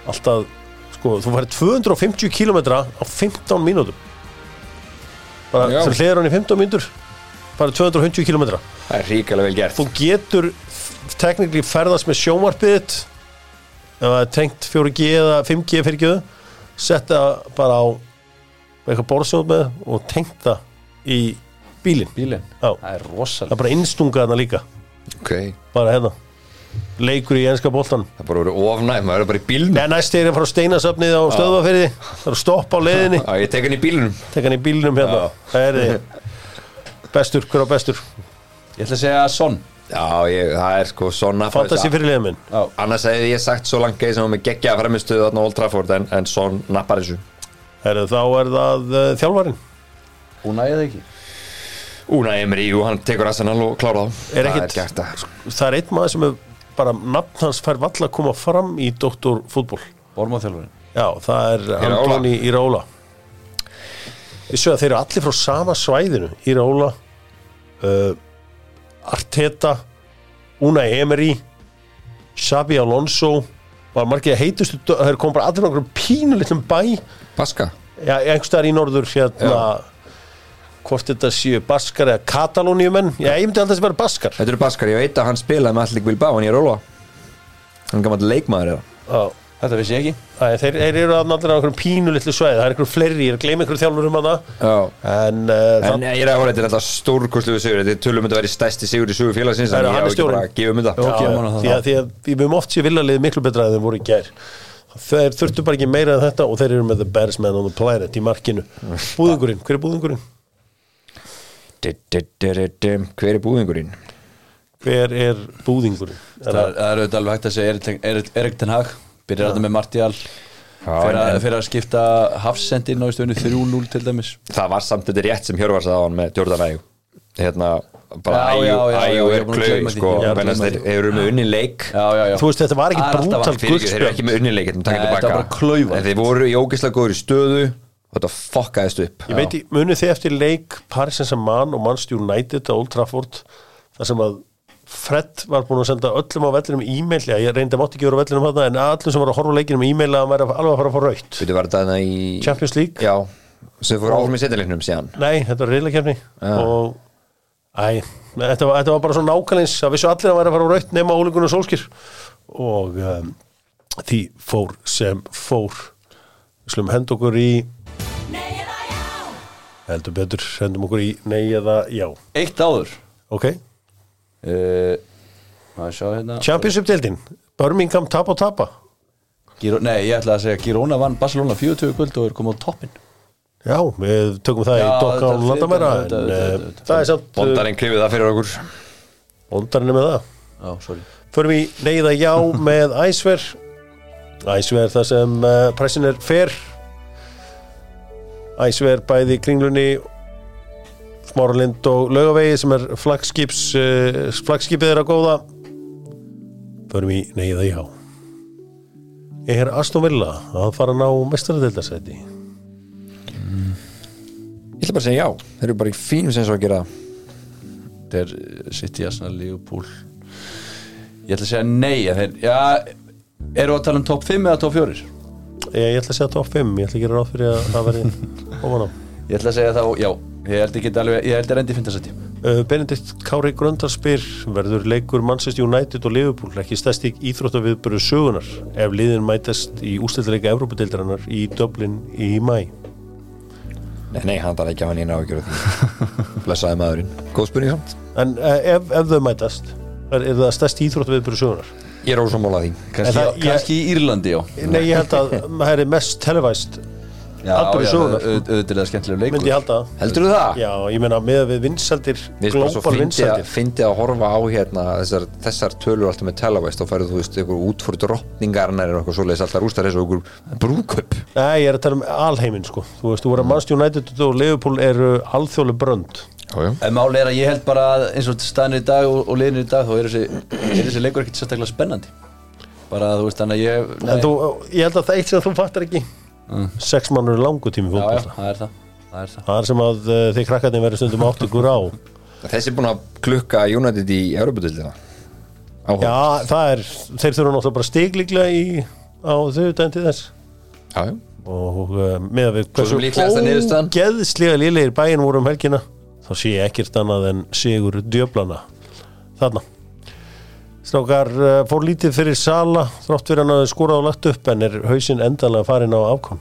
alltaf sko, þú færi 250 km á 15 mínútum. Bara Já. sem hliður hann í 15 mínútur bara 250 km það er ríkilega vel gert. Þú getur teknikli ferðast með sjómarpið þitt ef það er tengt 4G eða 5G fyrir gjöðu setja bara á eitthvað borðsjóð með og tengt það í bílinn. Bílinn, Já. það er það rosalega er bara innstunga þarna líka. Ok, bara hérna leikur í enska boltan það er bara verið ofnæð maður er bara í bílnum. Nei, næst er ég að fara á steinasafnið á stöðvaferði það er að stoppa á leiðinni. Já, ég tek hann í bílnum. Tek hann í bílnum hérna. Það er þið bestur, hver á bestur? Ég ætla að segja Son. Já, ég, það er sko svona fantasi fyrir liðin minn. Já, Annars hefði ég sagt svo langt geið sem var með geggja framistuðu þarna Old Trafford en, en son nappar þessu. Heru, þá er það uh, þjálfarin hún ægði ekki. Úna Emery, jú, hann tekur Arsenal og klára þá. Er Það er gert að það er einn maður sem er bara nafn hans fær valla að koma fram í Dr. fútból Bormáþjálfurinn já, það er. Antoni Íraóla vissu að þeir eru allir frá sama svæðinu. Íraóla uh, Arteta Unai Emery Xabi Alonso. Var margir að heitustu dö- þeir kom bara allir frá einhverjum pínu litlum bæ. Paska? Já, einhverstaðar í norður hérna hvort þetta séu baskar eða katalóniumenn já, ég myndi alltaf sem vera baskar. Þetta eru Baskar, ég veit að hann spilaði með allir Bilbao en ég er Róla Hann gammal leikmaður er það já. Þetta vissi ég ekki. Æ, þeir, þeir eru að allir á einhverjum pínu litlu sveið það er einhverjum fleiri, ég er að gleyma einhverjum þjálfurum að það Já. En, uh, En það, ég er að hóra, þetta er alltaf stórkostluðu sigur. Þetta er tölum að þetta verið stærsti sigur í sugu félagsins Það En ég hann er ekki bara að um þetta. Já. já, gefum honum það því, að, þá. því að við höfum oft sér villalið miklu betra en þeir voru í gær. Þeir þurftu bara ekki meira en þetta og þeir eru með the baddest man on the planet í markinu. [laughs] Búðingurinn, hver er búðingurinn? Hver er búðingurinn? hver er búðingurinn? Það er, auðvitað alveg hægt að segja Erik Ten- Hag Byrjar þetta með Martial Fyrir að, skipta hafsendin á í stöðinu 3-0 til dæmis Það var samt þetta rétt sem Hjörvar sagði á hann með Jordan Æjú Hérna, bara ég er því. sko, gleyma þeir eru með unni leik Já, já, já þú veist, þetta var ekki að- Fyrir þeir eru ekki guldspjöld með unni leik Þetta var bara klaufar. En þeir voru í ógeðslega góður stöðu þetta fokkaðist upp ég veit, munið þið eftir leik Paris Saint-Germain og Manchester United á Old Trafford þar sem að Fred var búin að senda öllum á vellinum e-mail, ég reyndi að mátti ekki vera á vellinum þarna, en öllum sem var að horfa leikinum e-mail að væri alveg að fara að fá raut Þetta var þetta í Champions League? Já, sem fór áfram í setjarleiknum síðan. Nei, þetta var reyðleikefni og æ, þetta var, þetta var bara svo nákvæmleins að vissu allir að væri að fara á raut nema ólingunum sólskir og um, því fór sem fór. Við slum henda okkur í heldur betur hendum okkur í nei eða já. Eitt áður. Ok, uh, Maður sjá hérna? Championship-deildin Birmingham tapa og tapa. Giro, Nei, ég ætla að segja Girona vann Barcelona 40 kvöld og er komið á toppin já, við tökum það í Já, dokka þetta á er landamæra en þetta- þetta- uh, þetta- það er samt uh, Bondarinn klifið það fyrir okkur. bondarinn er með það. Já, sorry. Förum í neyða já [laughs] með æsver Æsver þar sem uh, pressin er fer Æsver bæði í kringlunni Smáralind og Laugavegi sem er flagskips uh, flagskipið er að góða Förum í neyða já Er Aston Villa að fara að ná mestaradeildasæti? Ég ætla bara að segja já, þeir eru bara í fínum sem svo að gera. Þetta er uh, City, Arsenal, Liverpool Ég ætla að segja nei þeir, Já, eru að tala um top 5 eða top 4? Ég, ég ætla að segja top 5, ég ætla að gera ráð fyrir að það verði [laughs] ofan á. Ég ætla að segja þá, já Ég held ekki alveg, ég held að rendi finna sætti Uh, Benedikt Kári Gröndal spyr verður leikur Manchester United og Liverpool ekki stærsti íþróttaviðböru sögunar ef liðin mætast í ústættileika Evrópadeildarinnar í Dublin í mæ Nei, nei, hann þarf ekki að hafa nýna ágjörð því. [laughs] Blessaði maðurinn. Góð spurning samt. En uh, ef, ef þau mætast er, er það stærsti íþróttaviðböru sögunar Ég er ósámála því. Kannski, En það- ég- kannski í Írlandi, já. Nei, ég held að það er mest televæst Sögunnar. au- auðvitað er það skemmtilega leikur. Myndi ég halda það. Heldur þú það? Já, ég meina með við svo glóbal vinsaldir fyndi að horfa á hérna þessar, þessar tölur alltaf með televæst og færið þú veist ykkur út fyrir drottningarnar og eitthvað svoleiðis alltaf rústar þessu og ykkur brúðkaup. Nei, ég er að tala um alheiminn sko. Þú veist, þú voru að Manchester United og Liverpool eru alþjóðlu brönd. Já, já. En máli er að ég held bara að eins og staðinir í dag og, og liðinir í dag þá er þessi, er þessi leikur ekkert sérstaklega spennandi. Bara þú veist þannig að ég nei. En þú, ég held að það eitt sem þú fattar ekki Sex mannur langu tími Já, já, fótbolta. það er það. Það er það. Það er sem að uh, þið krakkarnir verður stundum átt ykkur á. Þessi er búin að klukka United í Europatildina Já, það er, þeir þurfa náttúrulega bara stiglíklega í, á þau dæn til þess. Já, já. og uh, með að við Svo sem líklegasta niðurstaðan. geðslega lélegir bæinn voru um helgina þá sé ég ekkert annað en sigur djöflana þarna Strákar uh, fór lítið fyrir Sala þrátt fyrir hann að skora á lagt upp en er hausinn endanlega farin á afkom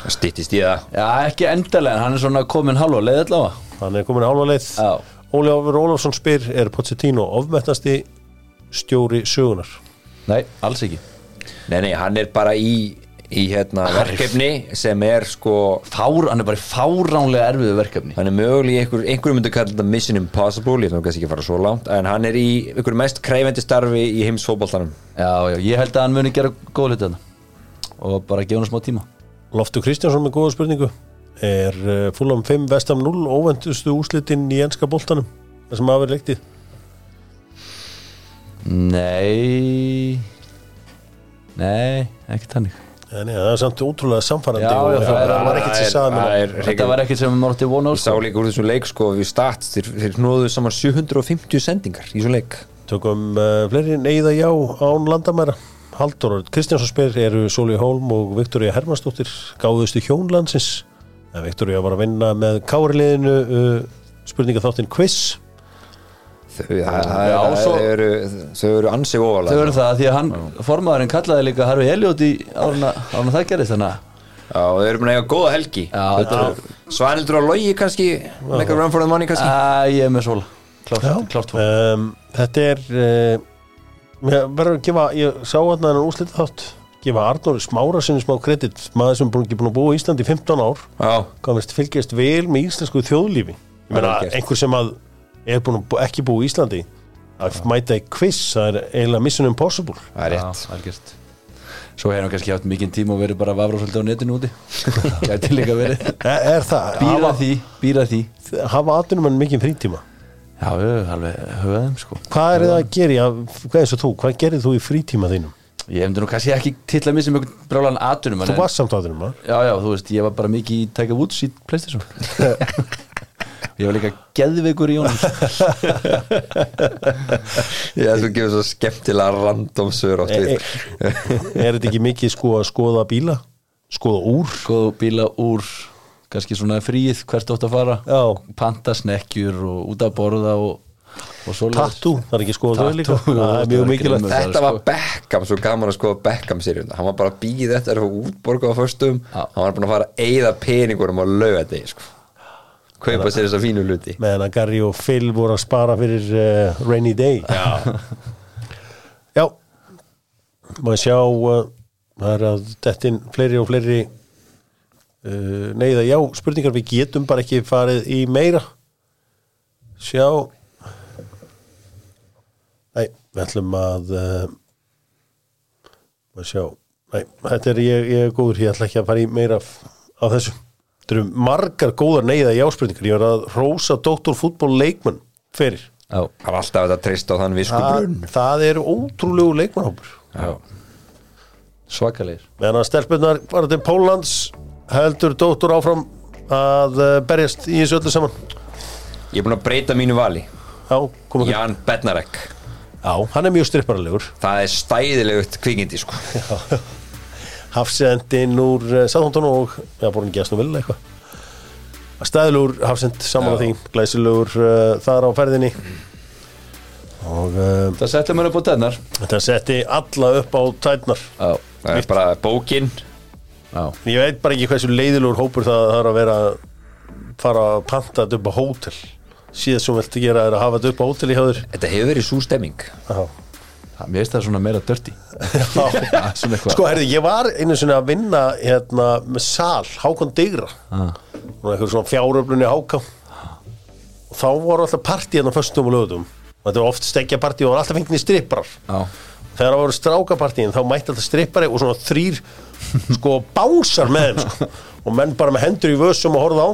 Það styttist í það. Já, ekki endalega, en hann er svona komin halva leið allavega. Hann er komin hálfa leið. Já, Óli Áfur Ólafsson spyr er Pochettino ofmettasti stjóri sögunar nei, alls ekki. Nei, nei, hann er bara í, í hérna, verkefni sem er sko Fár, hann er bara fáránlega erfiðu verkefni. Hann er mögulega í einhver, einhverjum myndi kalla þetta Mission Impossible, ég ætlum kannski ekki að fara svo langt en hann er í einhver mest kræfendi starfi í heimsfótboltanum. Já, já, ég held að hann muni gera góð hluti þarna. Og bara gefa hann smá tíma. Loftur Kristjánsson með góða spurningu. Er uh, fúlam 5 vestam 0 óvendustu úslitin í enska boltanum? Það sem verið leiktið Nei. Nei, ekki tannig ja, það er samt ótrúlega samfærandi Já, og já, það er- það var ekkert sem sagði það mér er Þetta var ekkert sem átti vona á Ég sá sko. líka úr þessum leik sko við stats, þeir, þeir hnóðu saman 750 sendingar í þessum leik. Tökum uh, fleiri neyða já án landamæra. Haldur Kristjánsson spyr eru Sóli Hólm og Viktoria Hermannsdóttir gáðustu hjónlandsins en Viktoria var að vinna með káriliðinu uh, spurninga þáttinn quiz Þau, það, það, það, eru, þau eru ansið Þau ofalega eru það því að hann, formaðurinn kallaði líka Harfi Elliot í áruna, áruna það gerist þannig að Já, þau eru búin að eiga góða helgi. Já, þetta er- Svanildur á logi kannski make a run for the money kannski? Æ, ég er með svola Klárt, klárt fólk um, Þetta er uh, mér verður að gefa, ég sá að hann úslita þátt gefa Arnóri Smára sinni smá kredit maður sem er búin, að búa í Íslandi í 15 ár. Fylgjast vel með íslensku þjóðlífi? Ég meina einhver sem að er búin að ekki búa í Íslandi að mæta í quiz, það er eiginlega mission impossible. Það er rétt algjört. Svo hefur hann kannski haft mikinn tíma og verið bara að vafra svolítið á netinu úti. [laughs] Gæti líka verið. Er, er það, Býra því, býra því. hafa atvinnum en mikið frítíma? Já, við alveg höfðum sko. Hvað er það að gera, já, hvað eins og þú hvað gerir þú í frítíma þínum? Ég hefndi nú kannski ekki til að missa mjög brálan atunum þú varst samt atvinnum, að? Já, já, þú veist, ég var bara mikið í Tiger Woods í Playstation [laughs] [laughs] Ég var líka geðveikur í honum. [laughs] Já, þú gefur svo skemmtilega random svör átt er, við er, er þetta ekki mikið sko að skoða bíla? Skoða úr? Góðu bíla úr kannski svona fríið hvert átt að fara. Já. Panta snekkjur og út að borða og, og tattoo, [laughs] það er ekki skoða þau líka? það er það. Þetta Það er var Beckham, svo gaman að skoða Beckham seríuna Hann var bara að býða þetta er að útborga á föstum. Já. Hann var búin að fara að eyða peningurum á laugadegi sko. Kaupa sér þessa fínu luti meðan að Gary og Phil voru að spara fyrir uh, rainy day. Já, [laughs] Já. Maður sjá uh, það er að dettin fleiri og fleiri uh, neyða. Já, spurningar við getum bara ekki farið í meira. Sjá. Nei, við ætlum að uh, maður sjá. Nei, þetta er ég, ég er góður, ég ætla ekki að fara í meira af, af þessu Þetta eru margar góðar neyða já spurningar ég var að rósa doktorfútból leikmann fyrir. Já, það var alltaf þetta treyst á þann visku það, það er ótrúlegu leikmannhópur Já, svakalegir. Meðan að stelpunar var til Póllands heldur dóttur áfram að uh, berjast í þessu öllu saman. Ég er búin að breyta mínu vali. Já, komum við Jan Bednarek. Já, hann er mjög styrparalegur Það er stæðilegt kvikindi sko. Hafsendinn úr uh, Sáþóntun og já, að snú vel eitthvað. Stæðilegur hafsend saman á því glæsilegur uh, þar á ferðinni. Og uh, Það setja mér upp á dennar þetta setti alla upp á tætnar Það er bara bókin. Já. Ég veit bara ekki hversu leiðilegur hópur það það er að vera fara að panta þetta upp á hótel. Síðan sem viltu gera er að hafa þetta upp á hótel í hjáður Þetta hefur verið svo stemming. Já. Það- Mér finnst það svona meira dörti. [laughs] Svona Sko, herri, ég var einu sinni að vinna hérna með sal, Hákon Digra. Ah. og eitthvað svona fjáröflunni Hákon. Og þá voru alltaf partí hérna á föstum og lögutum og þetta var oft stekja partí og var alltaf fenginni stripprar Já, þegar það voru strákapartíin þá mætti alltaf strippari og svona þrýr sko bánsar með þeim sko. [laughs] og menn bara með hendur í vössum og horfða á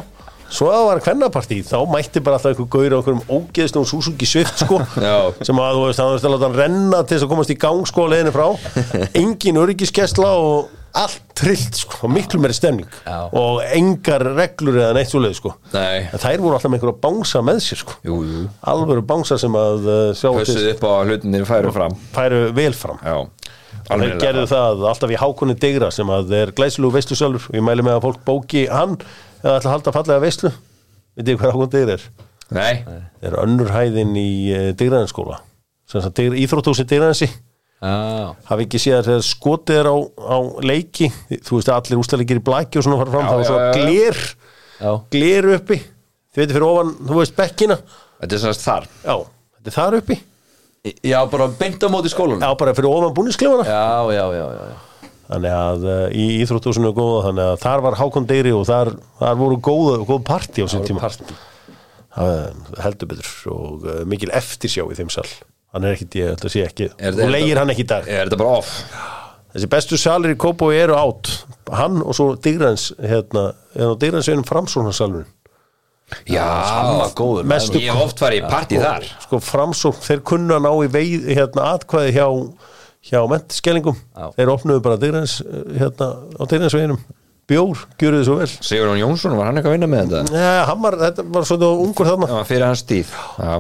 svo að það var kvennapartí þá mætti bara alltaf einhver gaur á einhverjum ógeðstum Suzuki Swift sko. [laughs] Sem að þú veist, það var að láta hann renna til þess að komast í gang sko að leiðinu frá. [laughs] Engin öryggiskesla og allt trillt sko, miklu meiri stemning. Já. og engar reglur eða neitt svoleið sko. Nei, en þær voru alltaf með einhverja bánsa með sér sko. Jú, jú. Alvöru bánsa sem að uh, sjá til upp á hlutinir færu fram. Færu vel fram. Já, þeir gerðu það alltaf í hákunni digra sem að er glæsilegu veislu sjálfur. Og ég mæli með að fólk bóki hann eða ætla að halda fallega veislu veit ég hvað hákunni digra er? Nei, það er önnur hæðin í uh, digraðinskóla sem sagt digra, íþróttúsi digraðinsi Já, hafi ekki séð að skotið er á, á leiki þú veist að allir ústæðleikir í blæki og svona fara fram Já, er já, svona já, já. gler uppi. Þið veitir fyrir ofan, þú veist bekkina. Þetta er svona þar. Já, þetta er þar uppi. Já, bara beint á móti skólanum. Já, bara fyrir ofan búnisklefana Já, já, já, já, já. Þannig að uh, í íþróttúsinu er góða þannig að þar var Hákon Deyri og þar, þar voru góð, góð partí á sín tíma. Það heldur betur og uh, mikil eftirsjá í þeim sal. Hann er ekkit, ég ætla að sé ekki og leigir hann ekki í dag. Er þetta bara off? þessi bestu salir í Kópói eru átt hann og svo Digrans hérna, hérna Digrans einum framsóknarsalurinn? Já, var góður Ég hef oft farið í partí þar. Sko framsókn, þeir kunna ná í veið, hérna, atkvæði hjá hjá mentiskelingum, Já. þeir opnuðu bara Digrans, hérna, á Digrans veginum bjór, gjöru þið svo vel Sigurðan Jónsson, var hann eitthvað að vinna með þetta? Nei, hann var, þetta var svona ungur þarna Það var fyrir hans tíð Já,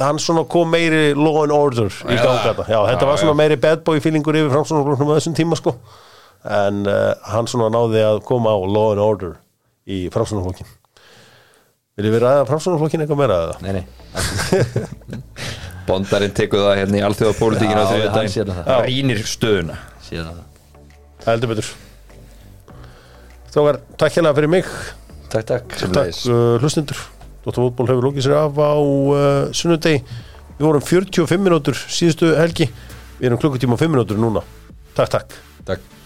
hann svona kom meiri law and order í Já. ganga þetta, já, þetta Já, var svona já. meiri bad boy feelingur yfir framsóknarflokknum á þessum tíma sko en uh, hann svona náði að koma á law and order í framsóknarflokkin Viljum við ræða framsóknarflokkin eitthvað meira eða? Nei, nei, [laughs] [laughs] Bondarinn tekur það hérna í alþjóðapólitíkinu á sér það. Rýnir stöðuna. Það. Heldur betur. Þókar, takk hérna fyrir mig. Takk, takk. Takk uh, hlustundur Dóttar fótból hefur lókið sér af á uh, sunnudegi. Við vorum 45 minútur síðustu helgi. Við erum klukkutíma og 5 minútur núna. Takk, takk. Takk